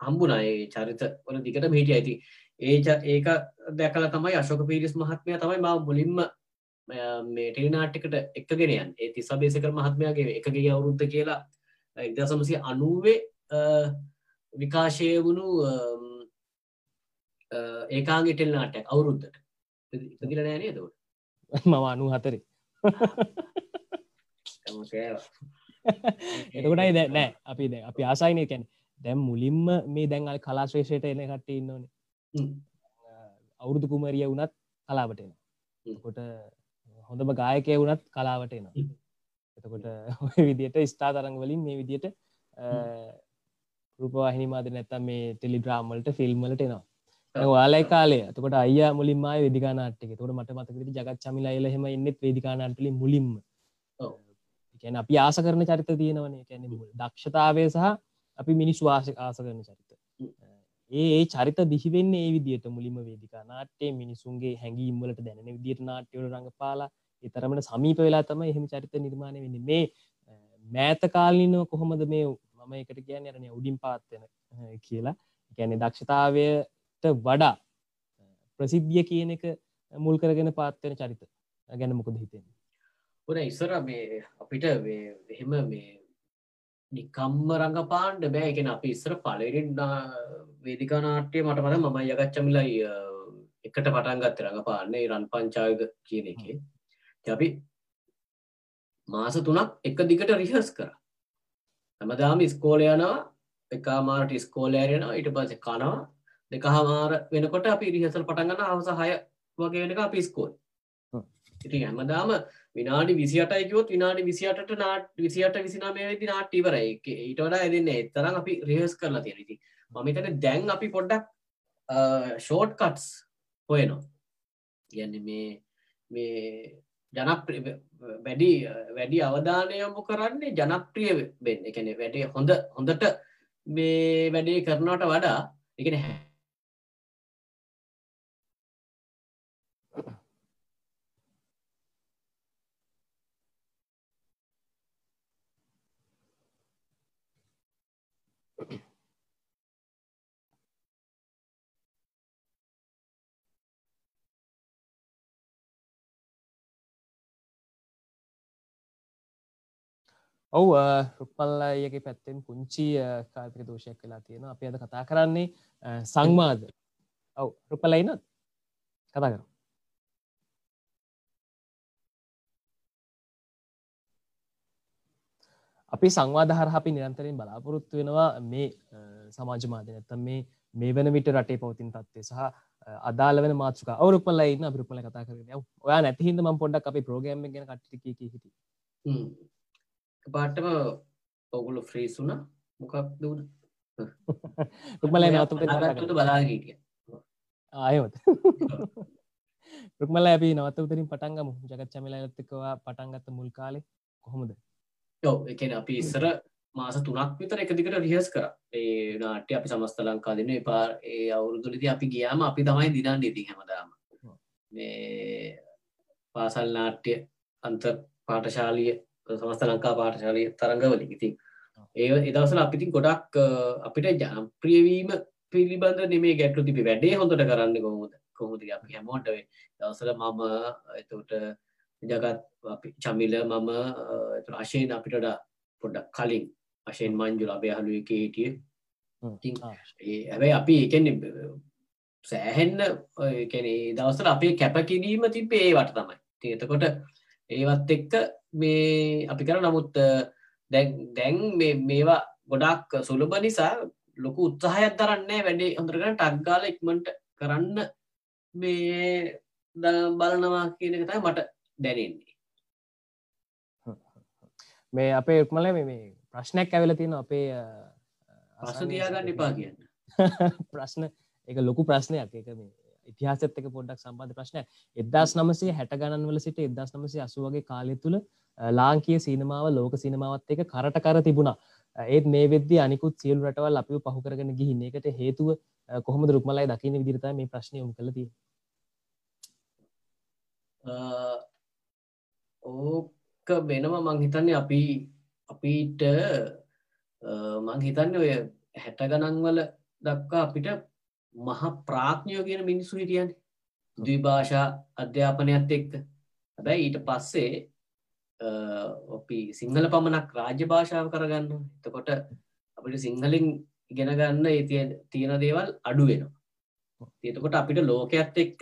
හම්බුනායේ චරිත වල දිකට හිටිය. ඇති ඒ ඒක දැකල තමයි අශෝක පිරිස් මහත්මය තමයි මව (laughs) මුලින්ම මේ ටෙලිනාට්ටිකට එකගෙනයන් ඒ තිසබේසකර මහත්මයාගේ එකගේ අවුරුද්ධ කියලා එක්දසමසි අනුවේ විකාශය වුණු ඒකාගේ ටෙල් නාටයක් අවුරුද්ධට ඉපදිල නෑනේ දවට මම අනු හතරේ එතකොටයි දැ නෑ. අපි ද අපි ආසායිනය කැන දැම් මුලින්ම මේ දැන්ල් කලාශ්‍රේෂයට එන කට ඉන්නවන අවුරුදු කුමරිය වුණත් කලාවටෙන කොට හොඳම ගායකය වුණත් කලාවට එන එතකොට විදියට ස්ථා තරංග වලින් මේ විදියට රූපවාහිනි මාද නැත්තම් මේ ටෙලිග්‍රාම්වලට ෆිල්ම්මලට එනවා. වාලයි කාලේ අතකොට අය මුලින්ම වෙදිකානාට්ක තොට මට මතකට ජගත් චමිලා එලහෙම එන්නෙත් වේදිකානාටලි මුලින්ම. කියන අපි ආස කරන චරිත තියෙනවනේ. කැන දක්ෂතාවය සහ අපි මිනිස් වාස ආස කරන චරිත ඒ චරිත දිහිවෙන්න ඒ විදිට මුලින්ම වේදිකා නාට්‍යය මිනිසුන්ගේ හැඟීම්වලට දැනෙන විදිට නාට්‍යවල රඟපාලා එතරමට සමීප වෙලා තම එහෙම චරිත නිර්මාණය වෙන්න. මේ මෑත කාලිනව කොහොමද මේ මම එකට කියන්න අරන උඩින් පාත්වෙන කියලා. ගැනෙ දක්ෂතාවයට වඩා ප්‍රසිද්ධිය කියන එක මුල් කරගෙන පාත්වෙන චරිත. ගැන මොකද හිතෙන්නේ? ඔන ඉස්සර මේ අපිට එහෙම මේ නිකම්ම රඟපාන්ඩ බෑගෙන අපි ඉස්සර පලරින් වේදිකානාට්‍යය මට මට මම යගච්චමිලයි එකට පටන්ගත්ත රඟපාන්නේ රන් පංචායුද කියන එක. අපි මාස තුනක් එක දිගට රිහස් කර. හැමදාම ස්කෝලයනවා එකමාරට ස්කෝලෑරෙනවා ඊට පස කනවා. දෙක හමාර වෙනකොට අපි රිහසල් පටන්ගන්න අවස හය වගේ වෙනක අපි ස්කෝල් ඉතින් හැමදාම විනාඩි විසිටයිකවොත් විනාඩි විසිටට නාට විසිට විසිනාමේ වෙදි නාට ඉවර ඊට වඩා එදන්න එතරම් අපි රිහස් කරලා තියෙනති මමිතන දැන් අපි පොඩ්ඩක් ෂෝට් කට්ස් හොයනවා. ගැන්න මේ මේ ජනප්‍රිය වැඩි වැඩි අවධානයමු කරන්නේ ජනප්‍රිය වෙන්න. එකන වැඩේ හොඳ හොඳට මේ වැඩේ කරනට වඩා එකන හැ ඔව් රුක්පල්ල අයගේ පැත්තෙන් පුංචි කාල්පික දෝෂයක් වෙලා තියෙන අපි අද කතා කරන්නේ සංවාද. ඔව් රුපලයිනත් කතා කර අපි සංවාද හරහ අපි නිරන්තරයෙන් බලාපොරොත්තු වෙනවා මේ සමාජ මාධ්‍ය නැත්තම් මේ මේ වන විට රටේ පවතින් තත්වේ සහ අදාල වෙන මාතෘක. අවරුපල ඉන්න අපිරුපල කතා කරන ඔයා නැතිහිද ම පොඩක් අපි ප්‍රෝගෑම් ගැන කට්ටි හිට පාටම ඔගුලු ෆ්‍රීසුන මොකක් දුන රුක්මල නතු බලාගීටිය ආයමත් රුක්මල ඇබි නවත උතරින් පටන්ගම ජගත් චමිල ඇත්තකවා පටන්ගත්ත මුල් කාලෙ කොහොමද? යෝ එකන අපි ඉස්සර මාස තුනක් විතර එකදිකට රිහස් කර. ඒ නාට්‍ය අපි සමස්ත ලංකා දෙන්න. පාර ඒ අවුරුදුලති අපි ගියාම අපි තමයි දිනන්න ඉති හැමදාම. මේ පාසල් නාට්‍ය අන්ත පාටශාලිය සමස්ත ලංකා පාටශාලය තරඟවල ඉතින් ඒ එදවසල අපිතින් ගොඩක් අපිට ජනප්‍රියවීම පිළිබඳ නෙමේ ගැටලු තිබි. වැඩේ හොඳට කරන්න කොහොද කොහොද අපි හැමෝටවේ දවසල මම එතට ජගත් චමිල මම අශයෙන් අපිට පොඩ්ඩක් කලින් අශයෙන් මංජු ලබේ හලු එක හිටිය. හැබැයි අපි එකෙන් සෑහෙන්න දවසල අපේ කැපකිරීම තිබේ ඒවට තමයි. එතකොට ඒවත් එක්ක මේ අපි කර නමුත් දැන් මේවා ගොඩක් සුළුබ නිසා ලොකු උත්සාහයක් දරන්නේ වැඩේ හොඳරගෙන ටක්ගාල ඉක්මට කරන්න මේ බලනවා කියන එකතයි මට දැනෙන්නේ. මේ අපේ එක්මල මේ ප්‍රශ්නයක් ඇවෙල තියෙන අපේ ප්‍රශ්න තියාගන්න එපා කියන්න. (laughs) ප්‍රශ්න එක ලොකු ප්‍රශ්නයක්. එක මේ ඉතිහාසත් එක පොඩ්ඩක් සම්බන්ධ ප්‍රශ්නය එදස් නමසේ හැට ගණන්වල සිට එදස් නමසේ අසුවගේ කාලය තුළ ලාංකයේ සීනමාව ලෝක සිනමාවත් එක කරට කර තිබුණා. ඒත් මේ වෙද්දි අනිකුත් සියලු රටවල් අපිව පහු කරගෙන ගිහින් එකට හේතුව කොහොමද රුක්මලයි දකින විදිරත මේ ප්‍රශ්නය යොමු කළති ඕක වෙනම මං හිතන්නේ අපි අපිට මං හිතන්න ඔය හැට ගණන්වල දක්වා අපිට මහ ප්‍රාඥයෝ කියන මිනිස්සු හිටියන් ද්විභාෂා අධ්‍යාපනයක්ත් එක්ක. හැබැයි ඊට පස්සේ අපි සිංහල පමණක් රාජ්‍ය භාෂාව කරගන්න එතකොට අපිට සිංහලින් ඉගෙන ගන්න ඒ තියෙන දේවල් අඩු වෙනවා. එතකොට අපිට ලෝකයක්ත් එක්ක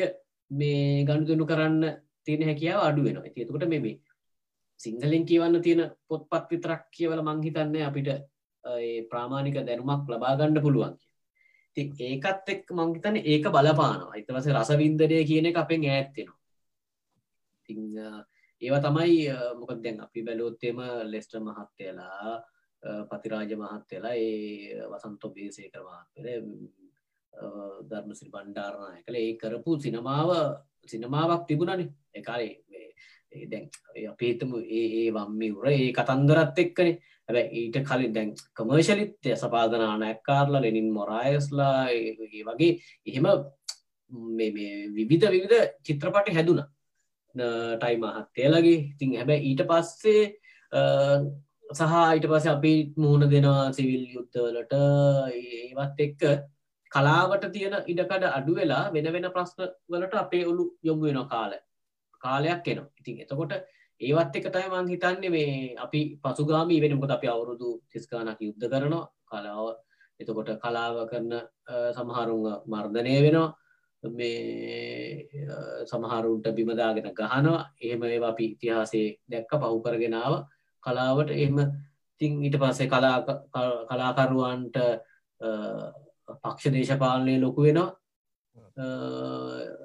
මේ ගණුදුනු කරන්න තියෙන හැකියාව අඩු වෙනවා. එතකොට මෙබේ සිංහලින් කියවන්න තියෙන පොත්පත් විතරක් කියවල මංහිතන්නේ අපිට ප්‍රාමාණික දැනුමක් ලබාගණ්ඩ පුළුවන් ති ඒකත් එක් මංහිතන ඒක බලපානවා. ඉතවස රසවින්දරය කියන එක අපෙන් ඈත්තිෙනවා ඒව තමයි මොකක් දැන් අපි බැලෝත්තෙම ලෙස්ට මහත්තයලා පතිරාජ මහත්තයලා ඒ වසන්තො බේසේකර මහත්තර ධර්මසිරි බණ්ඩාරණය කළ ඒ කරපු සිනමාව සිනමාවක් තිබුණනි. එකරේ දැන් අපේතම ඒ වම්මිවර ඒ කතන්දරත් එක්කනේ. හැබැ ඊට කලින් දැන් කමර්ශලිත්ය සපාදනාන ඇක්කාරලා ලෙනින් මොරායස්ලා වගේ එහෙම විවිධ විවිධ චිත්‍රපටි හැදුනා. ටයි මහත්තයලගේ ඉතින් හැබැ ඊට පස්සේ සහ ඊට පස අපි මුහුණ දෙනවා සිවිල් යුද්ධවලට ඒවත් එක්ක කලාවට තියෙන ඉඩකඩ අඩු වෙලා වෙන වෙන ප්‍රශ්න වලට අපේ ඔලු යොමු වෙන කාල කාලයක් එනවා. ඉතින් එතකොට ඒවත් එක තයි මං හිතන්නේ මේ අපි පසුගාමී වෙනකොට අපි අවුරුදු තිස්කානක් යුද්ධ කරනවා. කලාව එතකොට කලාව කරන සමහරුන් මර්ධනය වෙනවා. මේ සමහරුන්ට බිමදාගෙන ගහනවා. එහෙම ඒ අපි ඉතිහාසේ දැක්ක පහු කරගෙනාව කලාවට. එහෙම තින් ඊට පස්සේ කලාකරුවන්ට පක්ෂ දේශපාලනය ලොකු වෙනවා.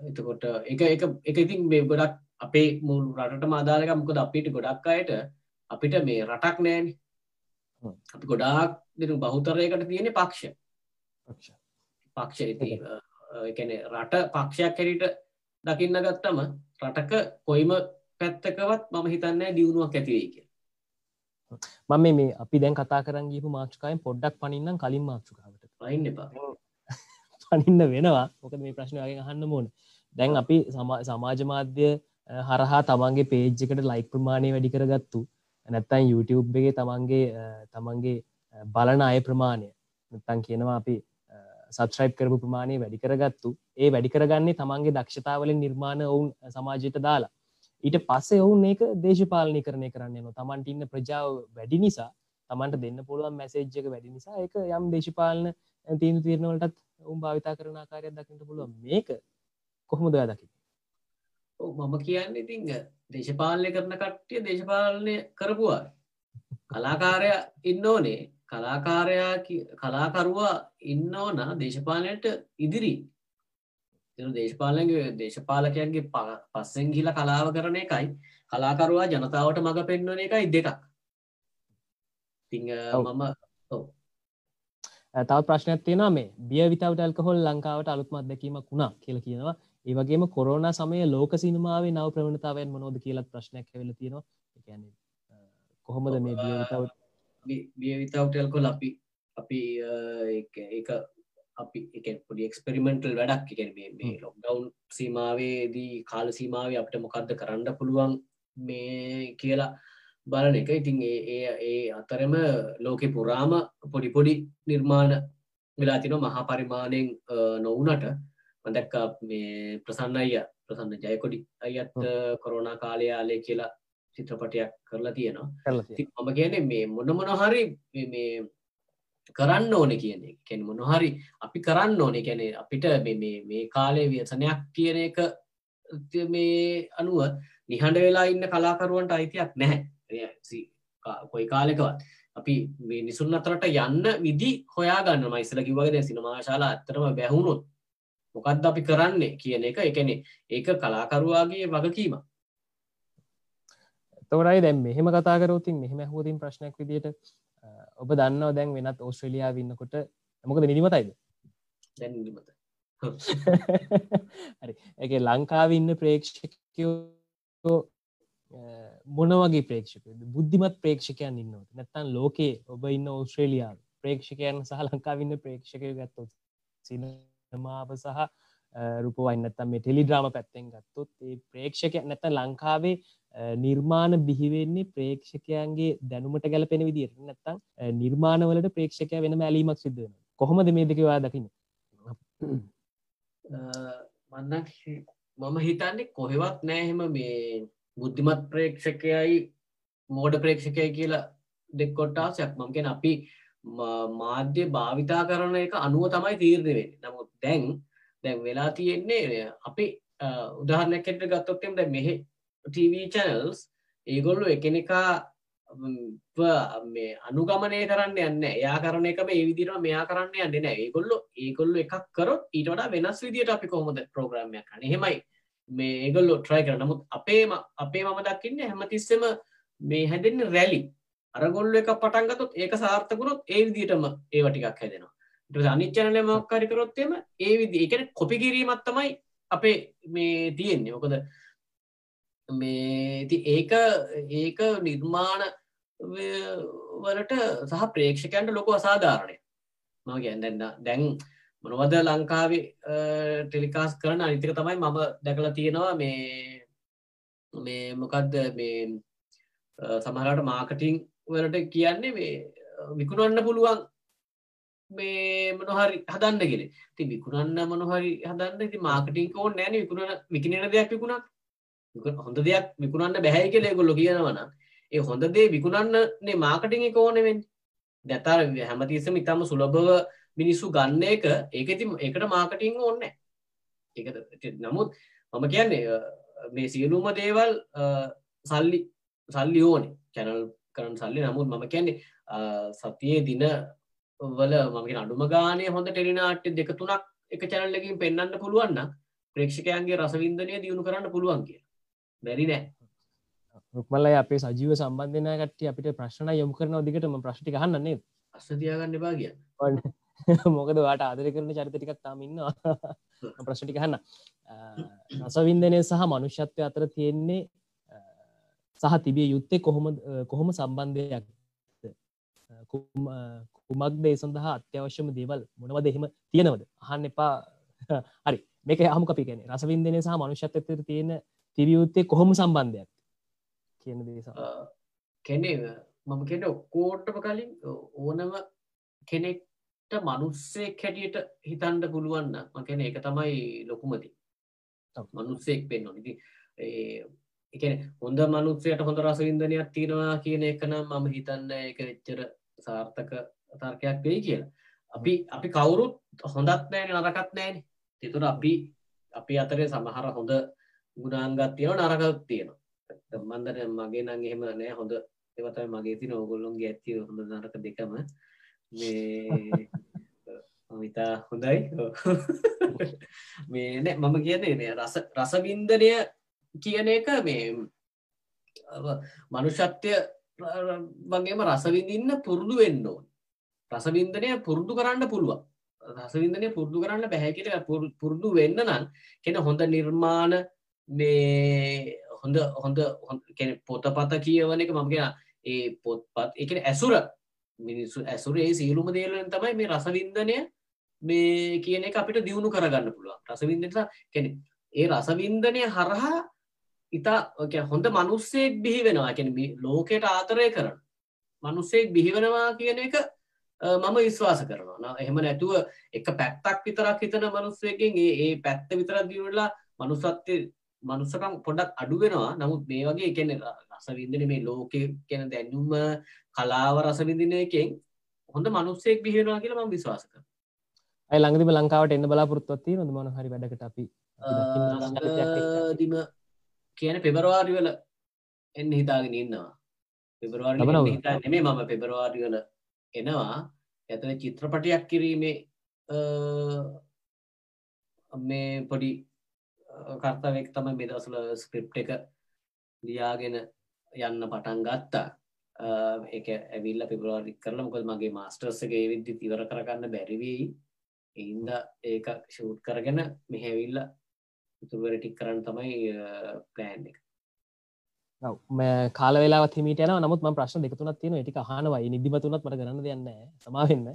එතකොට එක එක එක ඉතින් මේ ගොඩක් අපේ මුල් රටට මාදාලක මොකද අපිට ගොඩක් අයට අපිට මේ රටක් නෑන අපි ගොඩාක් දෙනු බහුතරයකට තියෙන පක්ෂ. පක්ෂ. එකන රට පක්ෂයක් හැරිට දකින්න ගත්තම රටක කොයිම පැත්තකවත් මම හිතන්න දියුණුවක් ඇතිවෙයි කිය මම මේ අපි දැන් කතා කරන් ගීපු මාක්ෂකායෙන් පොඩ්ඩක් පනින්නම් කලින් මාක්ෂකාවට පයින්න එපා. (laughs) පනින්න වෙනවා. මොකද මේ ප්‍රශ්නයගෙන් අහන්න මෝන දැන් අපි සමාජ මාධ්‍ය හරහා තමන්ගේ පේජ්ජකට ලයික් ප්‍රමාණය වැඩි කරගත්තු. නැත්තන් YouTube එකගේ තමන්ගේ තමන්ගේ බලන අය ප්‍රමාණය. නත්තන් කියනවා අපි සබස්්‍රයිප් කරපු ප්‍රමාණය වැඩි කරගත්තු. ඒ වැඩි කරගන්නේ තමන්ගේ දක්ෂතාවලින් නිර්මාණ ඔවුන් සමාජයට දාලා. ඊට පස්සේ ඔවුන් ඒක දේශපාලනය කරණය කරන්න න තමන්ට ඉන්න ප්‍රජාව වැඩි නිසා තමන්ට දෙන්න පුළුවන් මැසේජ්ජක වැඩි නිසා එක යම් දේශපාලන තීන්දු තීරණවලටත් ඔවුන් භාවිතා කරන ආකාරයක් දකිට පුළුවන්. මේක කොහොමද දකි මම කියන්න ඉතිං දේශපාලනය කරන කට්ටිය දේශපාලනය කරපුවා. කලාකාරය ඉන්න ඕනේ. කලාකාරයා කලාකරුවා ඉන්න ඕන දේශපාලනයට ඉදිරි. දේශපාලනගේ දේශපාලකයන්ගේ පස්සෙන් ගිල කලාව කරන එකයි. කලාකරුවා ජනතාවට මඟ පෙන්වන එකයි දෙකක්. ති මම තව ප්‍රශ්නයක් තියෙනවා මේ. බිය විතවට ඇල්කහොල් ලංකාවට අලුත්ම අත්දැකීමක් වුණා කියල කියනවා ඒවගේම කොරෝනා සමය ලෝක සිනමාවේ නව ප්‍රවණතාවයෙන් මනෝද කියලත් ප්‍රශ්නයක් වෙල තියෙනවා. එකන්නේ කොහොමද මේ බිය විතවට බිය විතවටල්කොල් අපි අපි එක අපි එක පොඩි එක්ස්පෙරිමෙන්ටල් වැඩක්. එකෙන මේ ලොක්ඩවන්් සීමාවේදී කාල සීමාවේ අපට මොකක්ද කරන්න පුළුවන් මේ කියලා බලන එක. ඉතින් ඒ ඒ අතරම ලෝකෙ පුරාම පොඩි පොඩි නිර්මාණ වෙලා තින මහා පරිමාණයෙන් නොවනට මදැක්ක මේ ප්‍රසන්න අය ප්‍රසන්න ජයකොඩි අයත් කොරෝනා කාලයාලය කියලා චිත්‍රපටයක් කරලා තියෙනවා. මම කියන මේ මොන මොනහරි මේ කරන්න ඕන කියන්නේ කැන මොනහරි අපි කරන්න ඕන. කැන අපිට මේ කාලය ව්‍යසනයක් කියන එක මේ අනුව නිහඬ වෙලා ඉන්න කලාකරුවන්ට අයිතියක් නැහැ. කොයි කාලෙකවත්. අපි මේ නිසුන් අතරට යන්න විදි හොයා ගන්න මයිසල කිවගෙන සිනමාශාලා ඇත්තරම බැහුණුත් මොකක්ද අපි කරන්නේ කියන එක? එකනෙ ඒක කලාකරුවාගේ වගකීම තොරයි දැම් මෙහෙම කතාකරවතින් මෙහෙම හෝතින් ප්‍රශ්නයක් විදිට ඔබ දන්නවා දැන් වෙනත් ඔස්ට්‍රලියයා වන්නකොට මොකද නිදිමතයිද? දැනිමත එක (laughs) ලංකාවන්න ප්‍රේක්ෂකයෝ මොන වගේ ප්‍රේක්ෂක බුද්ධිමත් ප්‍රේක්ෂකයන් ඉන්නවට නැත්තන් ලෝකේ ඔබ ඉන්න ඔස්ට්‍රේලියයා ප්‍රේක්ෂකයන් සහ ලංකාවන්න ප්‍රේක්ෂකය ගත්තොත් සිනමාව සහ රුපවන්නත්තම් මේ ටෙලිඩ්‍රාම පැත්තෙන් ගත්තොත් ඒ ප්‍රේක්ෂක නැත ලංකාවේ නිර්මාණ බිහිවෙන්නේ ප්‍රේක්ෂකයන්ගේ දැනුමට ගැලපෙන විදිර නැත්තම් නිර්මාණවලට ප්‍රේක්ෂකය වෙන මැලීමක් සිද්ධන කොහොමද මේ දෙකවා දකින්න? මන්න මම හිතන්නේ කොහෙවත් නෑහෙම මේ බුද්ධිමත් ප්‍රේක්ෂකයයි මෝඩ ප්‍රේක්ෂකය කියලා දෙක්කොට්ටාසයක් මංකෙන අපි මාධ්‍ය භාවිතා කරන එක අනුව තමයි තීරණවෙේ නමුත් දැන් දැන් වෙලා තියෙන්නේ අපි උදාහරණයක්කට ගත්තොත්තෙම දැ මෙහෙ TV චැනල්ස් ඒගොල්ලු එකනෙකා මේ අනුගමනය කරන්න යන්න එයා කරන එක මේ විදිරම මෙයා කරන්න යන්න නෑ ඒගොල්ලො ඒගොල්ලු එකක් කරොත් ඊට වෙනස් විදිට අපි කොහොමද ප්‍රෝග්‍රමයක් කන හෙමයි මේ ඒගොල්ලො ට්‍රයි කර නමුත් අපේම අපේ මම දකින්න හැමතිස්සම මේ හැදෙන්න රැලි අරගොල්ල එක පටන්ගතොත් ඒක සාර්ථකුණොත් ඒ විදිටම ඒවටිකක් හැදෙනවා. අනිච්චනල මක්කාරිකරොත්තෙම ඒ විදි එකන කොපි කිරීමත් තමයි අපේ මේ තියෙන්නේ. ඕකද මේ ඒක ඒක නිර්මාණ වලට සහ ප්‍රේක්ෂකයන්ට ලොකු අසාධාරණය ම ගැන්දන්න දැන් මොනවද ලංකාවේ ටෙලිකාස් කරන අනිතික තමයි මම දැකලා තියෙනවා මේ මේ මොකක්ද මේ සමහරට මාකටිං වලට කියන්නේ මේ විකුණන්න පුළුවන් මේ මොනහරි හදන්න ගෙල ති විකුණන්න මොනහරි හදන්න ති මාකටිං ඕන් නෑන විකුණ විකිනට දෙයක් විකුණක් හොඳ දෙයක් විකුණන්න බැහැ කෙලෙ ගොල්ලො කියනවන ඒ හොඳ දේ විකුණන්නනේ මාකටිං එක ඕනෙවෙන් දැතර හැමතිස්සම ඉතාම සුලභව මිනිස්සු ගන්න එක ඒක ති එකට මාකටිං ඕන්න එක නමුත් මම කියන්නේ මේ සියලුම දේවල් සල්ලි සල්ලි ඕනේ. චැනල් කරන සල්ලි. නමුත් මම කියන්නේ සතියේ දින වල මගේ අඩුම ගානය හොඳ ටෙලිනාට්‍ය දෙක තුනක් එක චැනල්ලකින් පෙන්න්න පුළුවන්න ප්‍රේක්ෂකයන්ගේ රසවින්දනය දියුණු කරන්න පුළුවන් කිය බැරි නෑ. රුක්මල්ල අපේ සජීව සම්බන්ධන කට අපිට ප්‍රශ්න යොමු කරන දිගටම ප්‍රශ්ටි හන්නන්නේ අස්ස තියාගන්න බා කිය (laughs) මොකද වාට ආදර කරන චරිතටිකක් තාමින්නවා (laughs) ප්‍රශ්ටික හන්න රසවින්දනය සහ මනුෂ්‍යත්වය අතර තියෙන්නේ සහ තිබිය යුත්තේ කොහොම කොහොම සම්බන්ධයක් කුමක් දේ සඳහා අත්‍යවශ්‍යම දේවල් මොනවද එහෙම තියෙනවද? අහන්න එපා. (laughs) හරි. මේක හම අපි ගැන රසවින්දනය සහ මනුෂ්‍යත්වතර තියෙන තිබියයුත්තේ කොහොම සම්බන්ධයක් කියන දේසා කෙනේ මම කෙන ඔක්කෝට්ටම කලින් ඕනම කෙනෙක්ට මනුස්සෙක් හැටියට හිතන්ඩ පුළුවන්න මකැන එක තමයි ලොකුමති මනුස්සෙක් පෙන්න්න ඉති එකන හොඳ මනුස්සයට හොඳ රසවින්දනයක් තියෙනවා කියන එකනම් මම හිතන්න එක වෙච්චර සාර්ථක තර්කයක් වෙයි කියලා. අපි අපි කවුරුත් හොඳත් නෑන නරකත් නෑන තිතුර අපි අපි අතරේ සමහර හොඳ ගුණාන්ගත් තියෙන නරකත් තියෙනවා. මන්දර මගේ නං එහෙම නෑ හොඳ එවතයි මගේ තින ඕගොල්ලොන්ගේ ඇත්තිය හොඳ නරක දෙකම. මේ ඉතා හොඳයි. මේ නෑ මම කියන්නේ රස රසවින්දනය කියන එක මේ මනුෂත්වය වගේම රසවිඳන්න පුරුදු වෙන්න ඕන්. රසවින්දනය පුරුදු කරන්න පුළුවන්. රසවින්දනය පුරුදු කරන්න බැහැකිට පුරුදු වෙන්න නම් කෙන හොඳ නිර්මාණ මේ හොඳ හොඳ පොතපත කියවන එක මම කියෙන ඒ පොත්පත් එක ඇසුර. මිනිස්සු ඇසුරේ සියලුම දේලෙන් තමයි මේ රසවින්දනය මේ කියන එක අපිට දියුණු කරගන්න පුළුවන්. රසවින්දට කෙනෙ ඒ රසවින්දනය හරහා ඉතා හොඳ මනුස්සෙක් බිහි වෙනවා. කැන ලෝකයට ආතරය කරන මනුස්සෙක් බිහිවෙනවා කියන එක මම විශ්වාස කරනවා. එහෙම නැතුව එක පැත්තක් විතරක් හිතන මනුස්සයකින් ඒ පැත්ත විතරක් දියුණලා මනුසත්ය මනුසකම් පොඩක් අඩුවෙනවා නමුත් මේ වගේ එකන රසවින්දන මේ ලෝකය ගැන දැන්නුම කලාව රසවිඳනයකෙන් හොඳ මනුස්සෙක් බිහිවෙනවා කියලා ම විශ්වාස කර ඇයි ළඟදිම ලංකාවට එන්න බලාපොරත්තුවත්ති නොද මන හරි වැඩකට අපි. දිම කියන පෙබරවාරිවල එන්න හිතාගෙන ඉන්නවා. පෙබරවාරි හිතා නෙමේ මම පෙබරවාරිවල එනවා. ඇතන චිත්‍රපටයක් කිරීමේ මේ පොඩි කර්තාවක් තම මෙදසල ස්ක්‍රිප් එක ලියාගෙන යන්න පටන් ගත්තා. එක ඇවිල්ල පෙබරවාරි කරල මොකද මගේ මාස්ටර්සගේ විද්දි තිවර කරගන්න බැරිවී ඉන්ද ඒක ෂූට් කරගෙන මෙහැවිල්ල ඉතුරුවර ටික් කරන්න තමයි ප්ලෑන් එක. කාල වෙලා හිමට යන නමුත් ම ප්‍රශ්න දෙකතුනත් තියෙන ටික හනවයි නිදිමතුනත් මට ගන්න දෙන්න සමාවෙන්න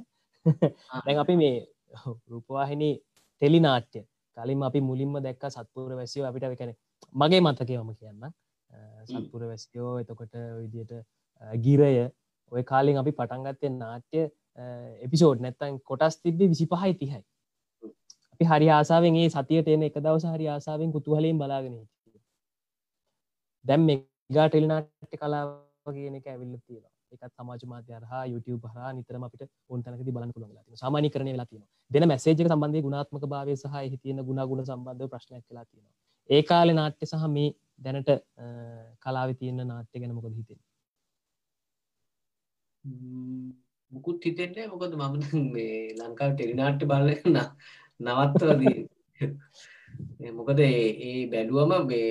දැන් අපි මේ රූපවාහිනි ටෙලි නාට්‍ය කලින් අපි මුලින්ම දැක්ක සත්පුර වැසියෝ අපිට කැන මගේ මතකයවම කියන්න සත්පුර වැසියෝ එතකොට විදියට ගිරය. ඔය කාලින් අපි පටන්ගත්තය නාට්‍ය එපිසෝඩ් නැත්තන් කොටස් තිබ්බේ විසි පහයි තිහයි අපි හරි ආසාාවෙන් ඒ සතියට එන එක දවස හරි ආසාාවෙන් කුතුහලින් බලාගෙන දැම් මෙගා ටෙල්නාට්ට කලාව කියන එක ඇවිල්ල තියෙනවා. එකත් සමාජ මාධ්‍ය හා YouTube හා නිතරම අපිට ඔන් තැනකති බලන්න පුළුවන් ලා සාමාන්‍ය කරණය වෙලා තියෙනවා. දෙන මැසේජ් එක සම්බන්ධය ගුණාත්මක භාවය සහ එහි තියෙන ගුණාගුණ සම්බන්ධව ප්‍රශ්නයක් වෙලා තියෙනවා. ඒ කාලේ නාට්‍ය සහ මේ දැනට කලාවේ තියෙන නාට්‍ය ගැන මොකද හිතෙන්නේ? මුකුත් හිතෙන්නේ මොකද මම මේ ලංකාව ටෙලිනාට්‍ය බලන්න නවත්වදී (laughs) මොකද ඒ බැලුවම මේ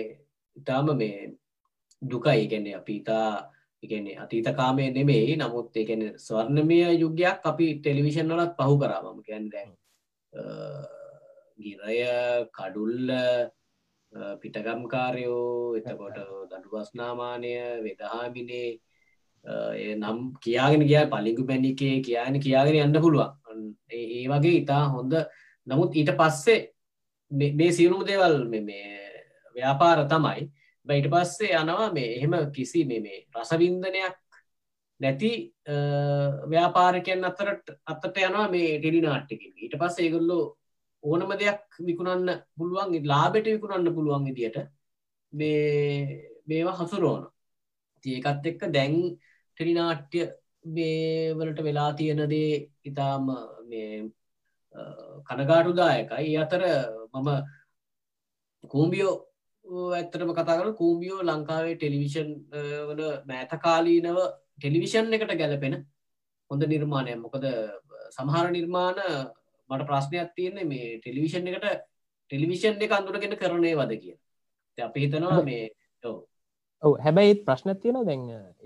ඉතාම මේ දුකයි. ගැන්නේ අපි ඉතා ඉගැන්නේ අතීතකාමය නෙමෙයි. නමුත් ඒගැන ස්වර්ණමය යුගයක් අපි ටෙලිවිෂන් වලත් පහු කරාමම ගැන් දැන් ගිරය කඩුල්ල පිටගම්කාරයෝ එතකොට දඩුවස්නාමානය වෙදහාමිනේ නම් කියාගෙන ගිය පලිගු පැණිකේ කියන කියාගෙන යන්න පුළුවන්. ඒ වගේ ඉතා හොඳ නමුත් ඊට පස්සේ මේ සියලුම දේවල් මේ ව්‍යාපාර තමයි. බයිට පස්සේ යනවා මේ එහෙම කිසි මේ රසවින්දනයක් නැති ව්‍යාපාරකයන් අතරට අත්තට යනවා මේ ටෙඩි නාට්ටකින් ඊට පස්සේ ඒගොල්ලෝ ඕනම දෙයක් විකුණන්න පුළුවන් ලාබෙට විකුණන්න පුළුවන් විදියට මේ මේවා හසුරුවන ඒකත් එක්ක දැන් ටෙලිනාට්‍ය වලට වෙලා තියෙනදේ ඉතාම කනගාටුදායකයි. අතර මම කූම්බියෝ ඇත්තටම කතාකර කූම්බියෝ ලංකාවේ ටෙලිවිෂන් වල මෑතකාලීනව ටෙලිවිෂන් එකට ගැලපෙන හොඳ නිර්මාණය මොකද සමහර නිර්මාණ මට ප්‍රශ්නයක් තියෙන්නේ මේ ටෙලිවිෂන් එකට ටෙලිවිෂන් එක අඳුරගෙන කරනේ වද කිය අපි හිතනවා මේ ඔව. හැබැයි ප්‍රශ්න තියෙන දැන්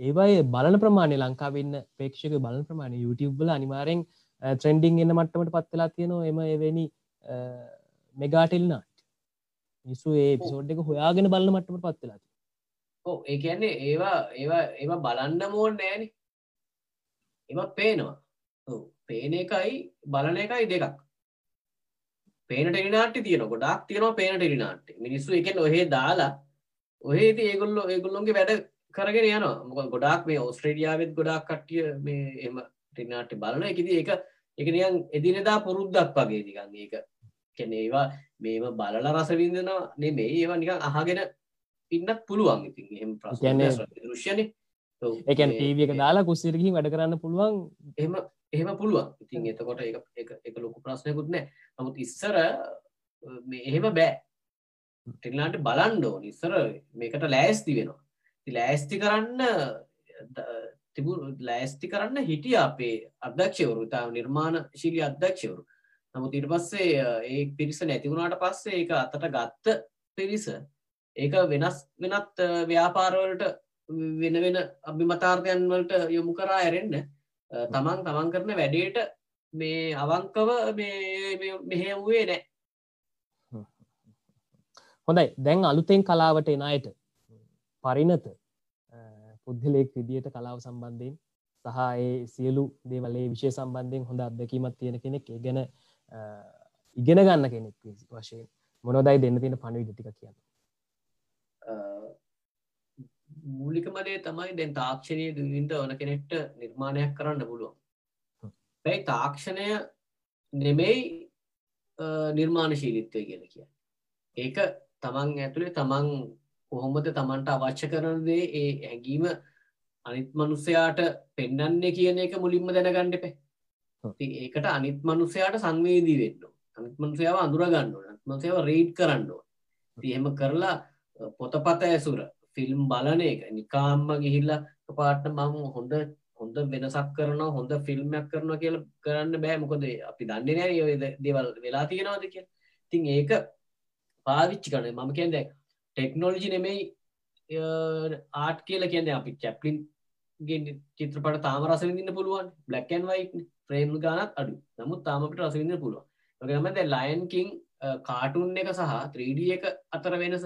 ඒවයි බලන ප්‍රමාණය ලංකාවන්න ප්‍රේක්ෂක බලන ප්‍රමාණය YouTubeබල අනිවාරෙන් ත්‍රෙන්ඩිං එන්න මට්ටමට පත්වෙලා තියෙනවා එම එවැනි මෙගාටෙල්නාට නිසු ඒ පිසෝඩ් එක හොයාගෙන බලන මට්ටමට පත්වෙලා ඕ ඒ කියන්නේ ඒවා ඒවා ඒවා බලන්න මෝන් නෑන එම පේනවා. පේන එකයි බලන එකයි දෙකක්. පේන ටෙලිනාට්ටි තියෙන ගොඩක් තියෙනවා පේන ටෙලිනාට්ට මිනිස්සු එකෙන් ඔහේ දාලා ඔහේද ඒගොල්ලො ඒගොල්ලොන්ගේ වැඩ කරගෙන යන මොක ගොඩක් මේ ඔස්ට්‍රේඩියාවත් ගොඩක් කට්ටිය මේ එම ටෙලිනාට්ටි බලන එකති එක එක නියන් එදිනෙදා පුරුද්දක් වගේ දිගන්න ඒක. කැනේවා මේම බලල රසවිඳනවා නෙමේ ඒවා නිකන් අහගෙන ඉන්නත් පුළුවන් ඉතින්. එහෙම ප්‍රශ්න දෘශ්‍යන එකන් ටීවිය එක දාලා කුස්සිරකින් වැඩ කරන්න පුළුවන්. එහෙම එහෙම පුළුවන්. ඉතින් එතකොට එක ලොකු ප්‍රශ්නයකුත් නෑ නමුත් ඉස්සර එහෙම බෑ. ටෙල්ලාන්ට බලන්ඩෝ නිස්සර මේකට ලෑස්ති වෙනවා. ලෑස්ති කරන්න තිබු ලෑස්ති කරන්න හිටිය අපේ අධ්‍යක්ෂවරු තා නිර්මාණ ශීලි අධ්‍යක්ෂවරු නමුත් ඊට පස්සේ ඒ පිරිස නැතිවුණට පස්සේ ඒක අතට ගත්ත පිරිස ඒක වෙනස් වෙනත් ව්‍යාපාරවලට වෙන වෙන අභිමතාර්ථයන් වලට යොමු කරා ඇරෙන්න තමන් තමන් කරන වැඩේට මේ අවංකව මෙහෙව්වේ නෑ හොඳයි දැන් අලුතෙන් කලාවට එනයට පරිනත පුද්ගලයෙක් විදියට කලාව සම්බන්ධයෙන් සහ ඒ සියලු දේවලේ විශය සම්බන්ධයෙන් හොඳ අත්දැකීමත් තියෙන කෙනෙක් ගෙන ඉගෙන ගන්න කෙනෙක් වශයෙන් මොනොදයි දෙන්න තියෙන පණුවිඩ ටික කියන්න. මූලිකමදේ තමයි දැන් තාක්ෂණය දවින්ට ඕන කෙනෙක්ට නිර්මාණයක් කරන්න පුළුවන්. පැයි තාක්ෂණය නෙමෙයි නිර්මාණ ශීලිත්වය කියල කිය ඒක තමන් ඇතුළේ තමන් කොහොමද තමන්ට අවශ්‍ය කරනදේ ඒ හැඟීම අනිත් මනුස්සයාට පෙන්නන්නේ කියන එක මුලින්ම දැනගණ්ඩපේ ඒකට අනිත් මනුස්සයාට සංවේදී වෙන්න අනිත් මනුසයාව අඳුරගන්න මසයාව රේඩ් කරන්න එහෙම කරලා පොතපත ඇසුර ෆිල්ම් බලන එක නිකාම්ම ගිහිල්ලා පාට්න මම හොඳ හොඳ වෙනසක් කරන හොඳ ෆිල්ම්යක් කරන කියල කරන්න බෑ. මොකොද අපි දන්නේ නෑ දෙවල් වෙලා තියෙනවාද කිය තින් ඒක පාවිච්චි කරන මම කියද ටෙක්නෝලජි නෙමෙයි ආට් කියල කියන්න අපි චැප්ලින් චිත්‍රපට තාම රසවිඳන්න පුළුවන්. බ්ලක්කන් වයි ෆ්‍රේම් ගානත් අඩු නමුත් තාමට රසවිඳන්න පුළුවන්. ගමද ලයින්කින් කාටුන් එක සහ 3D එක අතර වෙනස.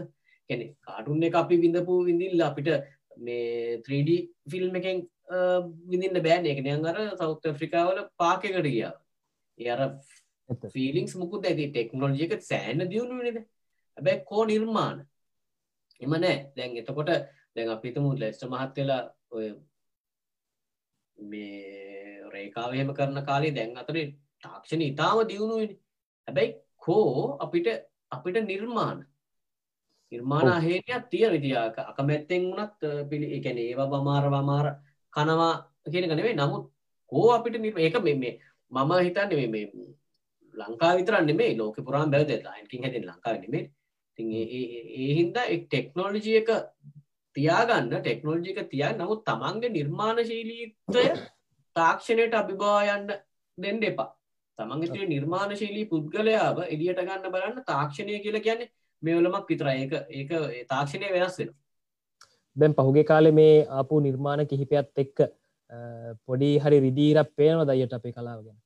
කැනෙ කාටුන් එක අපි විඳපු විඳිල්ල අපිට මේ 3D ෆිල්ම් එකෙන් විඳින්න බෑන. එක නයන් අර සෞත් ෆ්‍රිකාවල පාකකට ගියා. ඒ අර ෆිලිංස් මුකුත් ඇති ටෙක්නෝජියක සෑන දියුණු නද හැබැයි කෝ නිර්මාණ එම නෑ. දැන් එතකොට දැන් අපිතමු ලෙස්ට මහත්වෙලා ඔය මේ රේකාවහෙම කරන කාලේ දැන් අතරේ තාක්ෂණ ඉතාම දියුණුවෙන. හැබැයි කෝ අපිට අපිට නිර්මාණ. නිර්මාණ අහේනයක් තියෙන විදියාක අකමැත්තෙන් වුණත් පිළි එකැන ඒවා බමාර වමාර කනවා කියන ගනවේ නමුත් කෝ අපිට ඒක මේ මම හිතන්න මේ ලංකා විතරන්න මේ ලෝක පුරාන් බැවද ලයින්කින් හැති ලංකා නෙමේ ති ඒ හින්දා එක් ටෙක්නෝලජිය එක තියාගන්න ටෙක්නෝලජික තියා නමුත් තමන්ගේ නිර්මාණශීලීත්වය තාක්ෂණයට අභිභායන්න දෙන්න එපා. තමන්ගේ නිර්මාණශීලී පුද්ගලයාව එලියට ගන්න බලන්න තාක්ෂණය කියල කියන්නේ මේවලමක් විතර ඒක ඒක තාක්ෂණය වෙනස් වෙන දැන් පහුගේ කාලෙ මේ ආපු නිර්මාණ කිහිපයත් එක්ක පොඩි හරි රිදීරක් පේනව දයට අපේ කලාවගෙන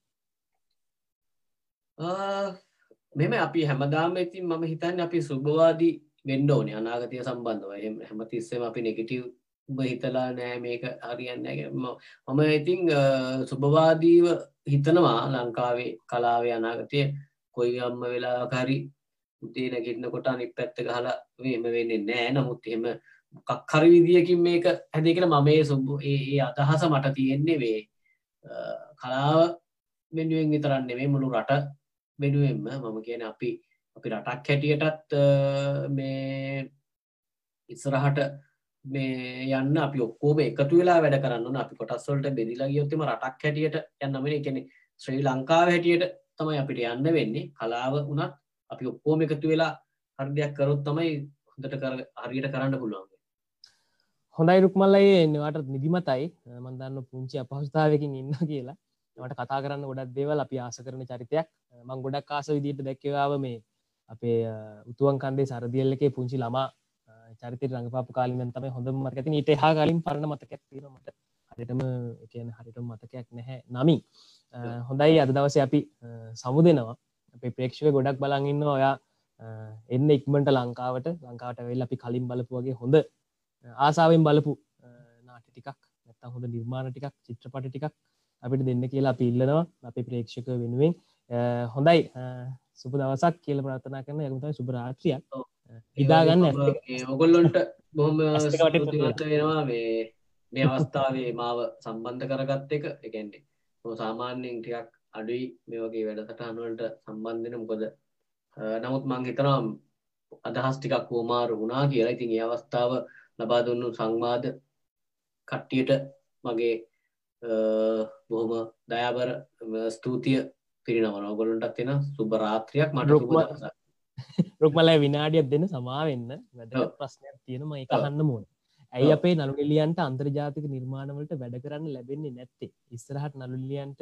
මෙම අපි හැමදාම ඉතින් මම හිතන්න අපි සුභවාදී වෙන්න ඕනේ. අනාගතය සම්බන්ධව. හැමතිස්සම අපි නෙගටව් උඹ හිතලා නෑ මේක හරියන්න මම ඉතිං සුභවාදීව හිතනවා ලංකාවේ කලාවේ අනාගතය. කොයි අම්ම වෙලාකාරි උදේ නැගිටන කොට අනි පැත්ත ගහලා එම වෙන්නේ නෑ. නමුත් එම කක්හරි විදිියකින් මේක හැදකෙන මමේ සුබ ඒ අදහස මට තියෙන්නේ වේ කලාව වෙනුවෙන් විතරන්නේ මේ මුළු රට වෙනුවෙන්ම මම කියන අපි අපි රටක් හැටියටත් මේ ඉස්සරහට මේ යන්න අපි ඔක්කෝම එකතු වෙලා වැඩ කරන්න අපි කොටස්වලට බෙදිලා ගියොත්තම රටක් හැටියට යන්නමන කෙනෙ ශ්‍රී ලංකාව හැටියට තමයි අපිට යන්න වෙන්නේ. කලාව වනත් අපි ඔක්කෝම එකතු වෙලා හරදයක් කරොත් තමයි හොඳට කර හරියට කරන්න පුළුවන්. හොඳයි රුක්මල්ලයේ එන්නවාට නිදිමතයි. මන්දන්න පුංචි අපහස්ථාවකින් ඉන්න කියලා. මට කතා කරන්න ගොඩක් දේවල් අපි ආස කරන චරිතයක්. මං ගොඩක් ආස විදිට දැක්කවාව මේ අපේ උතුවන් කන්දේ සරදියල්ලකේ පුංචි ළමා චරිත රඟපාපු කාලින් තම හොඳ මතක. ඇති ඊට හා කලින් පරණ මතකක් තියෙන මට. හරිටම කියන හරිට මතකයක් නැහැ නමින්. හොඳයි අද දවස අපි සමු දෙනවා අප ප්‍රේක්ෂක ගොඩක් බලඟන්න ඔයා එන්න ඉක්මට ලංකාවට. ලංකාවට වෙල් අපි කලින් බලපු වගේ හොඳ ආසාාවෙන් බලපු නාටි ටිකක් නැත්ත හොඳ නිර්මාණ ටිකක් චිත්‍රපට ටිකක් අපිට දෙන්න කියලා පිල්ලනවා අපි ප්‍රේක්ෂක වෙනුවෙන්. හොඳයි. සුප දවසක් කියල ප්‍රාථනා කරන යකුතයි සුපරාත්‍රියක් හිදාගන්න ඔගොල්ලොන්ට බොහොම වෙනවා මේ මේ අවස්ථාවේ මාව සම්බන්ධ කරගත්ත එක. එකෙන්න්නේ සාමාන්‍යයෙන් ටිකක් අඩුයි මේ වගේ වැඩසට අනුවලට සම්බන්ධන මොකද නමුත් මං හිතනම් අදහස් ටිකක් වෝමාරු වුණා කියලා. ඉතින් ඒ අවස්ථාව ලබා දුන්නු සංවාද කට්ටියට මගේ බොහොම දයාබර ස්තුතිය පිරිනවන ඔගොලන්ටත් තියෙන සුභරාත්‍රයක් මට රුක්මල විනාඩියක් දෙන්න සමාවෙන්න වැද ප්‍රශ්නයක් තියෙනම එක අහන්න මුවන් ඇයි අපේ නළුනිලියන්ට අන්තර්ජාතික නිර්මාණවලට වැඩ කරන්න ලැබෙන්නේ නැත්තේ? ඉස්සරහට නළුලියන්ට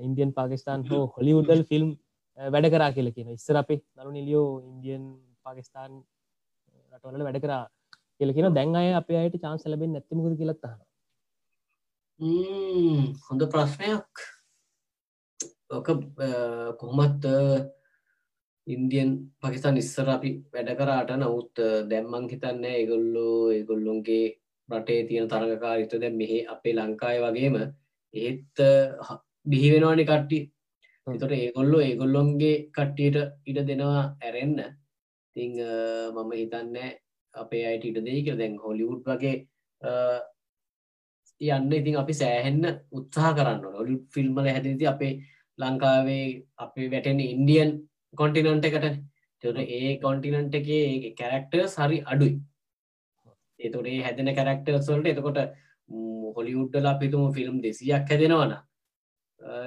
ඉන්දියන් පාකිස්ාන් හෝ හොලිවුඩල් ෆිල්ම් වැඩ කරා කියල කියන ඉස්සර අපේ නළු නිලියෝ ඉන්දියන් පාකිස්ාන් රටවල වැඩ කරා කියල කියන දැන් අය අප අයට චාන්ස ලැබෙන් නැතිමකද කියලත්තහන හොඳ ප්‍රශ්නයක්. ඕක කොහොමත් ඉන්දියන් පකිස්ාන් ඉස්සර අපි වැඩ කරාට නමුත් දැම්මං හිතන්න ඒගොල්ලෝ ඒගොල්ලොන්ගේ රටේ තියෙන තරගකාරිත දැ මෙහෙ අපේ ලංකාය වගේම ඒත් බිහිවෙනවානි කට්ටි එතොට ඒගොල්ලෝ ඒගොල්ලොන්ගේ කට්ටියට ඉඩ දෙනවා ඇරෙන්න. තිං මම හිතන්න අපේ අයට ඉට කියල. දැන් හොලිවුඩ් වගේ යන්න ඉතින් අපි සෑහෙන්න උත්සාහ කරන්න ඔලි ෆිල්ම්මල හැදති අපේ ලංකාවේ අපේ වැටෙන ඉන්ඩියන් කොන්ටිනන්ට එකට තොට ඒ කොන්ටිනන්ට එකේ කැරක්ටර් සරි අඩුයි. ඒතොට ඒ හැදෙන කැරක්ටර් සොල්ට එතකොට හොලිවුඩ්ඩලා පිතුම ෆිල්ම් දෙසියක් හැදෙනවන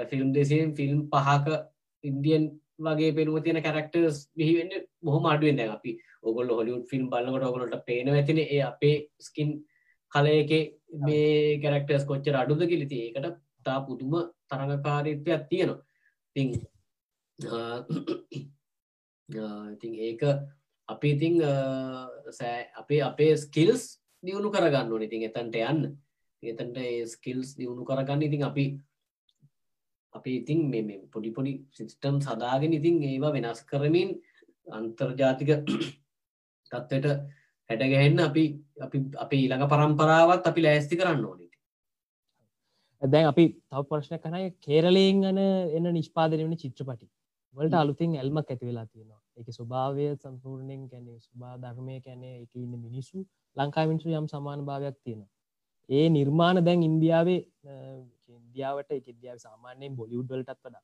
ෆිල්ම් දෙසියෙන් ෆිල්ම් පහක ඉන්දියන් වගේ පෙනුව තියෙන කැරක්ටර්ස් බිහිවෙන්න බොහොම අඩුවෙන් දැන් අපි. ඔගොල්ල හොලිවුඩ් ෆිල්ම් බලකට ඔගොලට පේන ඇතින ඒ අපේ ස්කින් කලයක මේ කැරක්ටර්ස් කොච්චර අඩුද කිලිති ඒකට තා පුදුම තරඟකාරීත්වයක් තියෙනවා. තිං ඉතින් ඒක අපි ඉතිං සෑ අපේ අපේ ස්කිල්ස් දියුණු කරගන්න ඕන. ඉතින් එතන්ට යන්න. එතන්ට ස්කිල්ස් දියුණු කරගන්න ඉතින් අපි අපි ඉතින් මේ පොඩි පොඩි සිිස්ටම් සදාගෙන ඉතින් ඒවා වෙනස් කරමින් අන්තර්ජාතික (clears throat) තත්වට හැටගැහෙන්න අපි අපි අපි ඊළඟ පරම්පරාවත් අපි ලෑස්ති කරන්න ඕනට දැන් අපි තව ප්‍රශ්න කනය කේරලයෙන් ගන එන්න නිෂ්පාදනය වන චිත්‍රපටි වලට අලුතින් ඇල්මක් ඇති වෙලා තියෙනවා. එක ස්වභාවය සම්පූර්ණයෙන් කැනෙ ස්භා ධර්මය කැනේ එක ඉන්න මිනිස්සු ලංකාමිනිසු යම් සමාන භාවයක් තියෙනවා. ඒ නිර්මාණ දැන් ඉන්දියාවේ ඉන්දියාවට එක ඉදියාව සාමාන්‍යයෙන් බොලිුඩ්වලටත් වඩා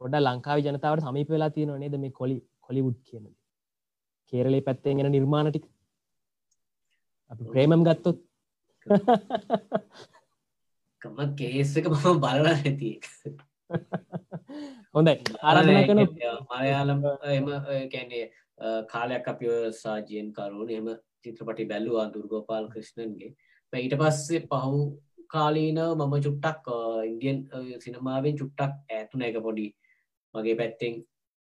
පොඩ ලංකාව ජනතාවට සමීප වෙලා තියෙනවා නේද මේ කොලි කොලිවුඩ් කියනද කේරලේ පැත්තේ ගෙන නිර්මාණටික් අපි ප්‍රේමම් ගත්තොත්. කම කේස් එක මම බලලා ඇති හොඳයි. ආරධන කන මලයාලම් එම කැනේ කාලයක් අපි සාජයෙන් කරුණ එම චිත්‍රපටි බැල්ලවා දුර්ගෝපාල් කෘෂ්ණන්ගේ. ඊට පස්සේ පහු කාලීනව මම චුට්ටක් ඉන්දියන් සිනමාවෙන් චුට්ටක් ඇතුන එක පොඩි මගේ පැත්තෙන්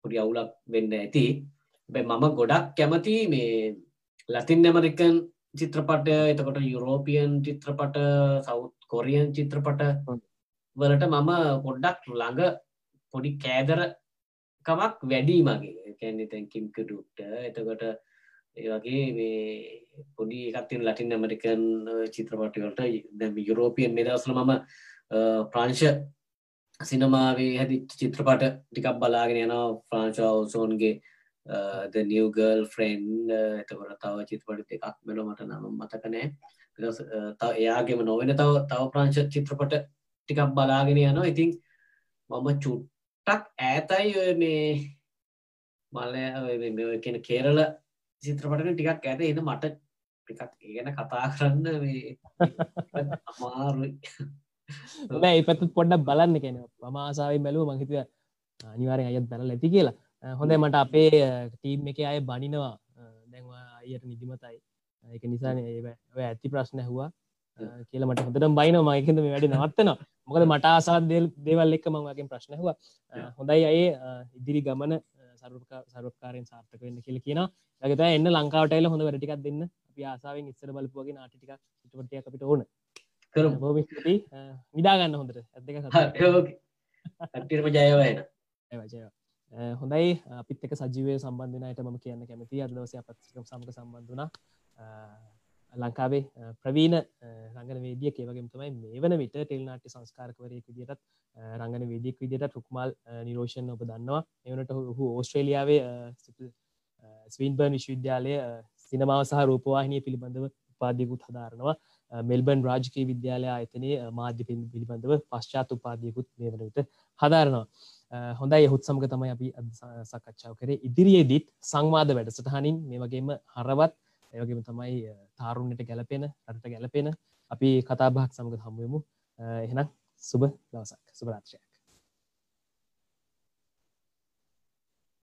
පොඩි අවුලක් වෙන්න ඇති මම ගොඩක් කැමති මේ ලතින් ඇමරිකන් චිත්‍රපටය එතකොට යුරෝපියන් චිත්‍රපට සෞත් කොරියන් චිත්‍රපට වලට මම පොඩ්ඩක් ළඟ පොඩි කෑදර කමක් වැඩී මගේ. කැන්නේ තැන්කිම්කටුක්ට එතකොට ඒවගේ මේ පොඩි එකත්තින් ලටින් ඇමරිකන් චිත්‍රපටිවලට දැ යුරෝපියන් මෙදවසල මම ප්‍රංශ සිනමාවේ හැදි චිත්‍රපට ටිකක් බලාගෙන යන ෆ්‍රාංශවසෝන්ගේ ද නියගල් ෆ්‍රෙන්් එතකොට තව චිත්‍රපටි එකක් මෙල මට නම මතකනෑ තව එයාගේම නොවෙන තව තව ප්‍රංශ චිත්‍රපට ටිකක් බලාගෙන යනවා. ඉතින් මම චුට්ටක් ඇතයි මේ මල්ල කියන කේරල චිත්‍රපටන ටිකක් ඇත එද මට ටිකක් ගැන කතා කරන්න (laughs) අමාරුයි. ඒ පැත් පොඩ්ඩක් බලන්න කෙන මම ආසාාවෙන් බැලුව මහිතව අනිවාරෙන් අයත් බැල ඇති කියලා හොඳ මට අපේ ටීම් එක අය බනිනවා. දැන්වා අයට නිදිමතයි. එක නිසා ඇති ප්‍රශ්න ඇහවා. කියල මට හොඳට බයින මයකද මේ වැඩි නවත්තනවා. මොකද මට ආසා දේවල් එක්ක මංවාගෙන් ප්‍රශ්නහවා හොඳයි අය ඉදිරි ගමන සරුපකාරෙන් සාර්ථක වෙන්න කියල කියන ලගත එන්න ලංකාවටයිල හොඳ වැඩටිකක් දෙන්න. අපි ආසාාවෙන් ඉස්සර බලපුගේ නාටික චිටපටිය අපිට ඕන. නිදාගන්න හොඳට. ඇදක ඇටිරම ජයවයන ජය හොඳයි. අපිත් එක සජීවය සම්බන්ධනයට ම කියන්න කැමති අදවසය පත්සිකම් සමක සම්බන්ධන ලංකාවේ ප්‍රවීණ රංගන වේදිය ඒවගේම තමයි මේ වන විට ටෙල්නාට්‍ය සංස්කාරකවරයෙක් විදිටත් රංගන වේදියක් විදිට රුක්මල් නිරෝෂන් ඔබ දන්නවා. එවනට හු ඕස්ට්‍රේලියාවේ ස්වීන්බර්න් විශ්වවිද්‍යාලය සිනමාව සහ රූපවාහිනය පිළිබඳව උපාධයකුත් හදාරනවා. මෙල්බන් රාජකී විද්‍යාලය අතනේ මාධ්‍ය පිළිබඳව පශ්චාත් උපාධයකුත් මේ වන විට හදාරනවා. හොඳයි. යහුත් සමග තමයි අපි සකච්ඡාව කරේ. ඉදිරියේදීත් සංවාද වැඩසටහනින් මේ වගේම හරවත් ඒවගේම තමයි තාරුණට ගැලපෙන රට ගැලපෙන අපි කතාබහක් සමඟ හමුවමු එහෙනම් සුබ දවසක්. සුභරාත්‍රය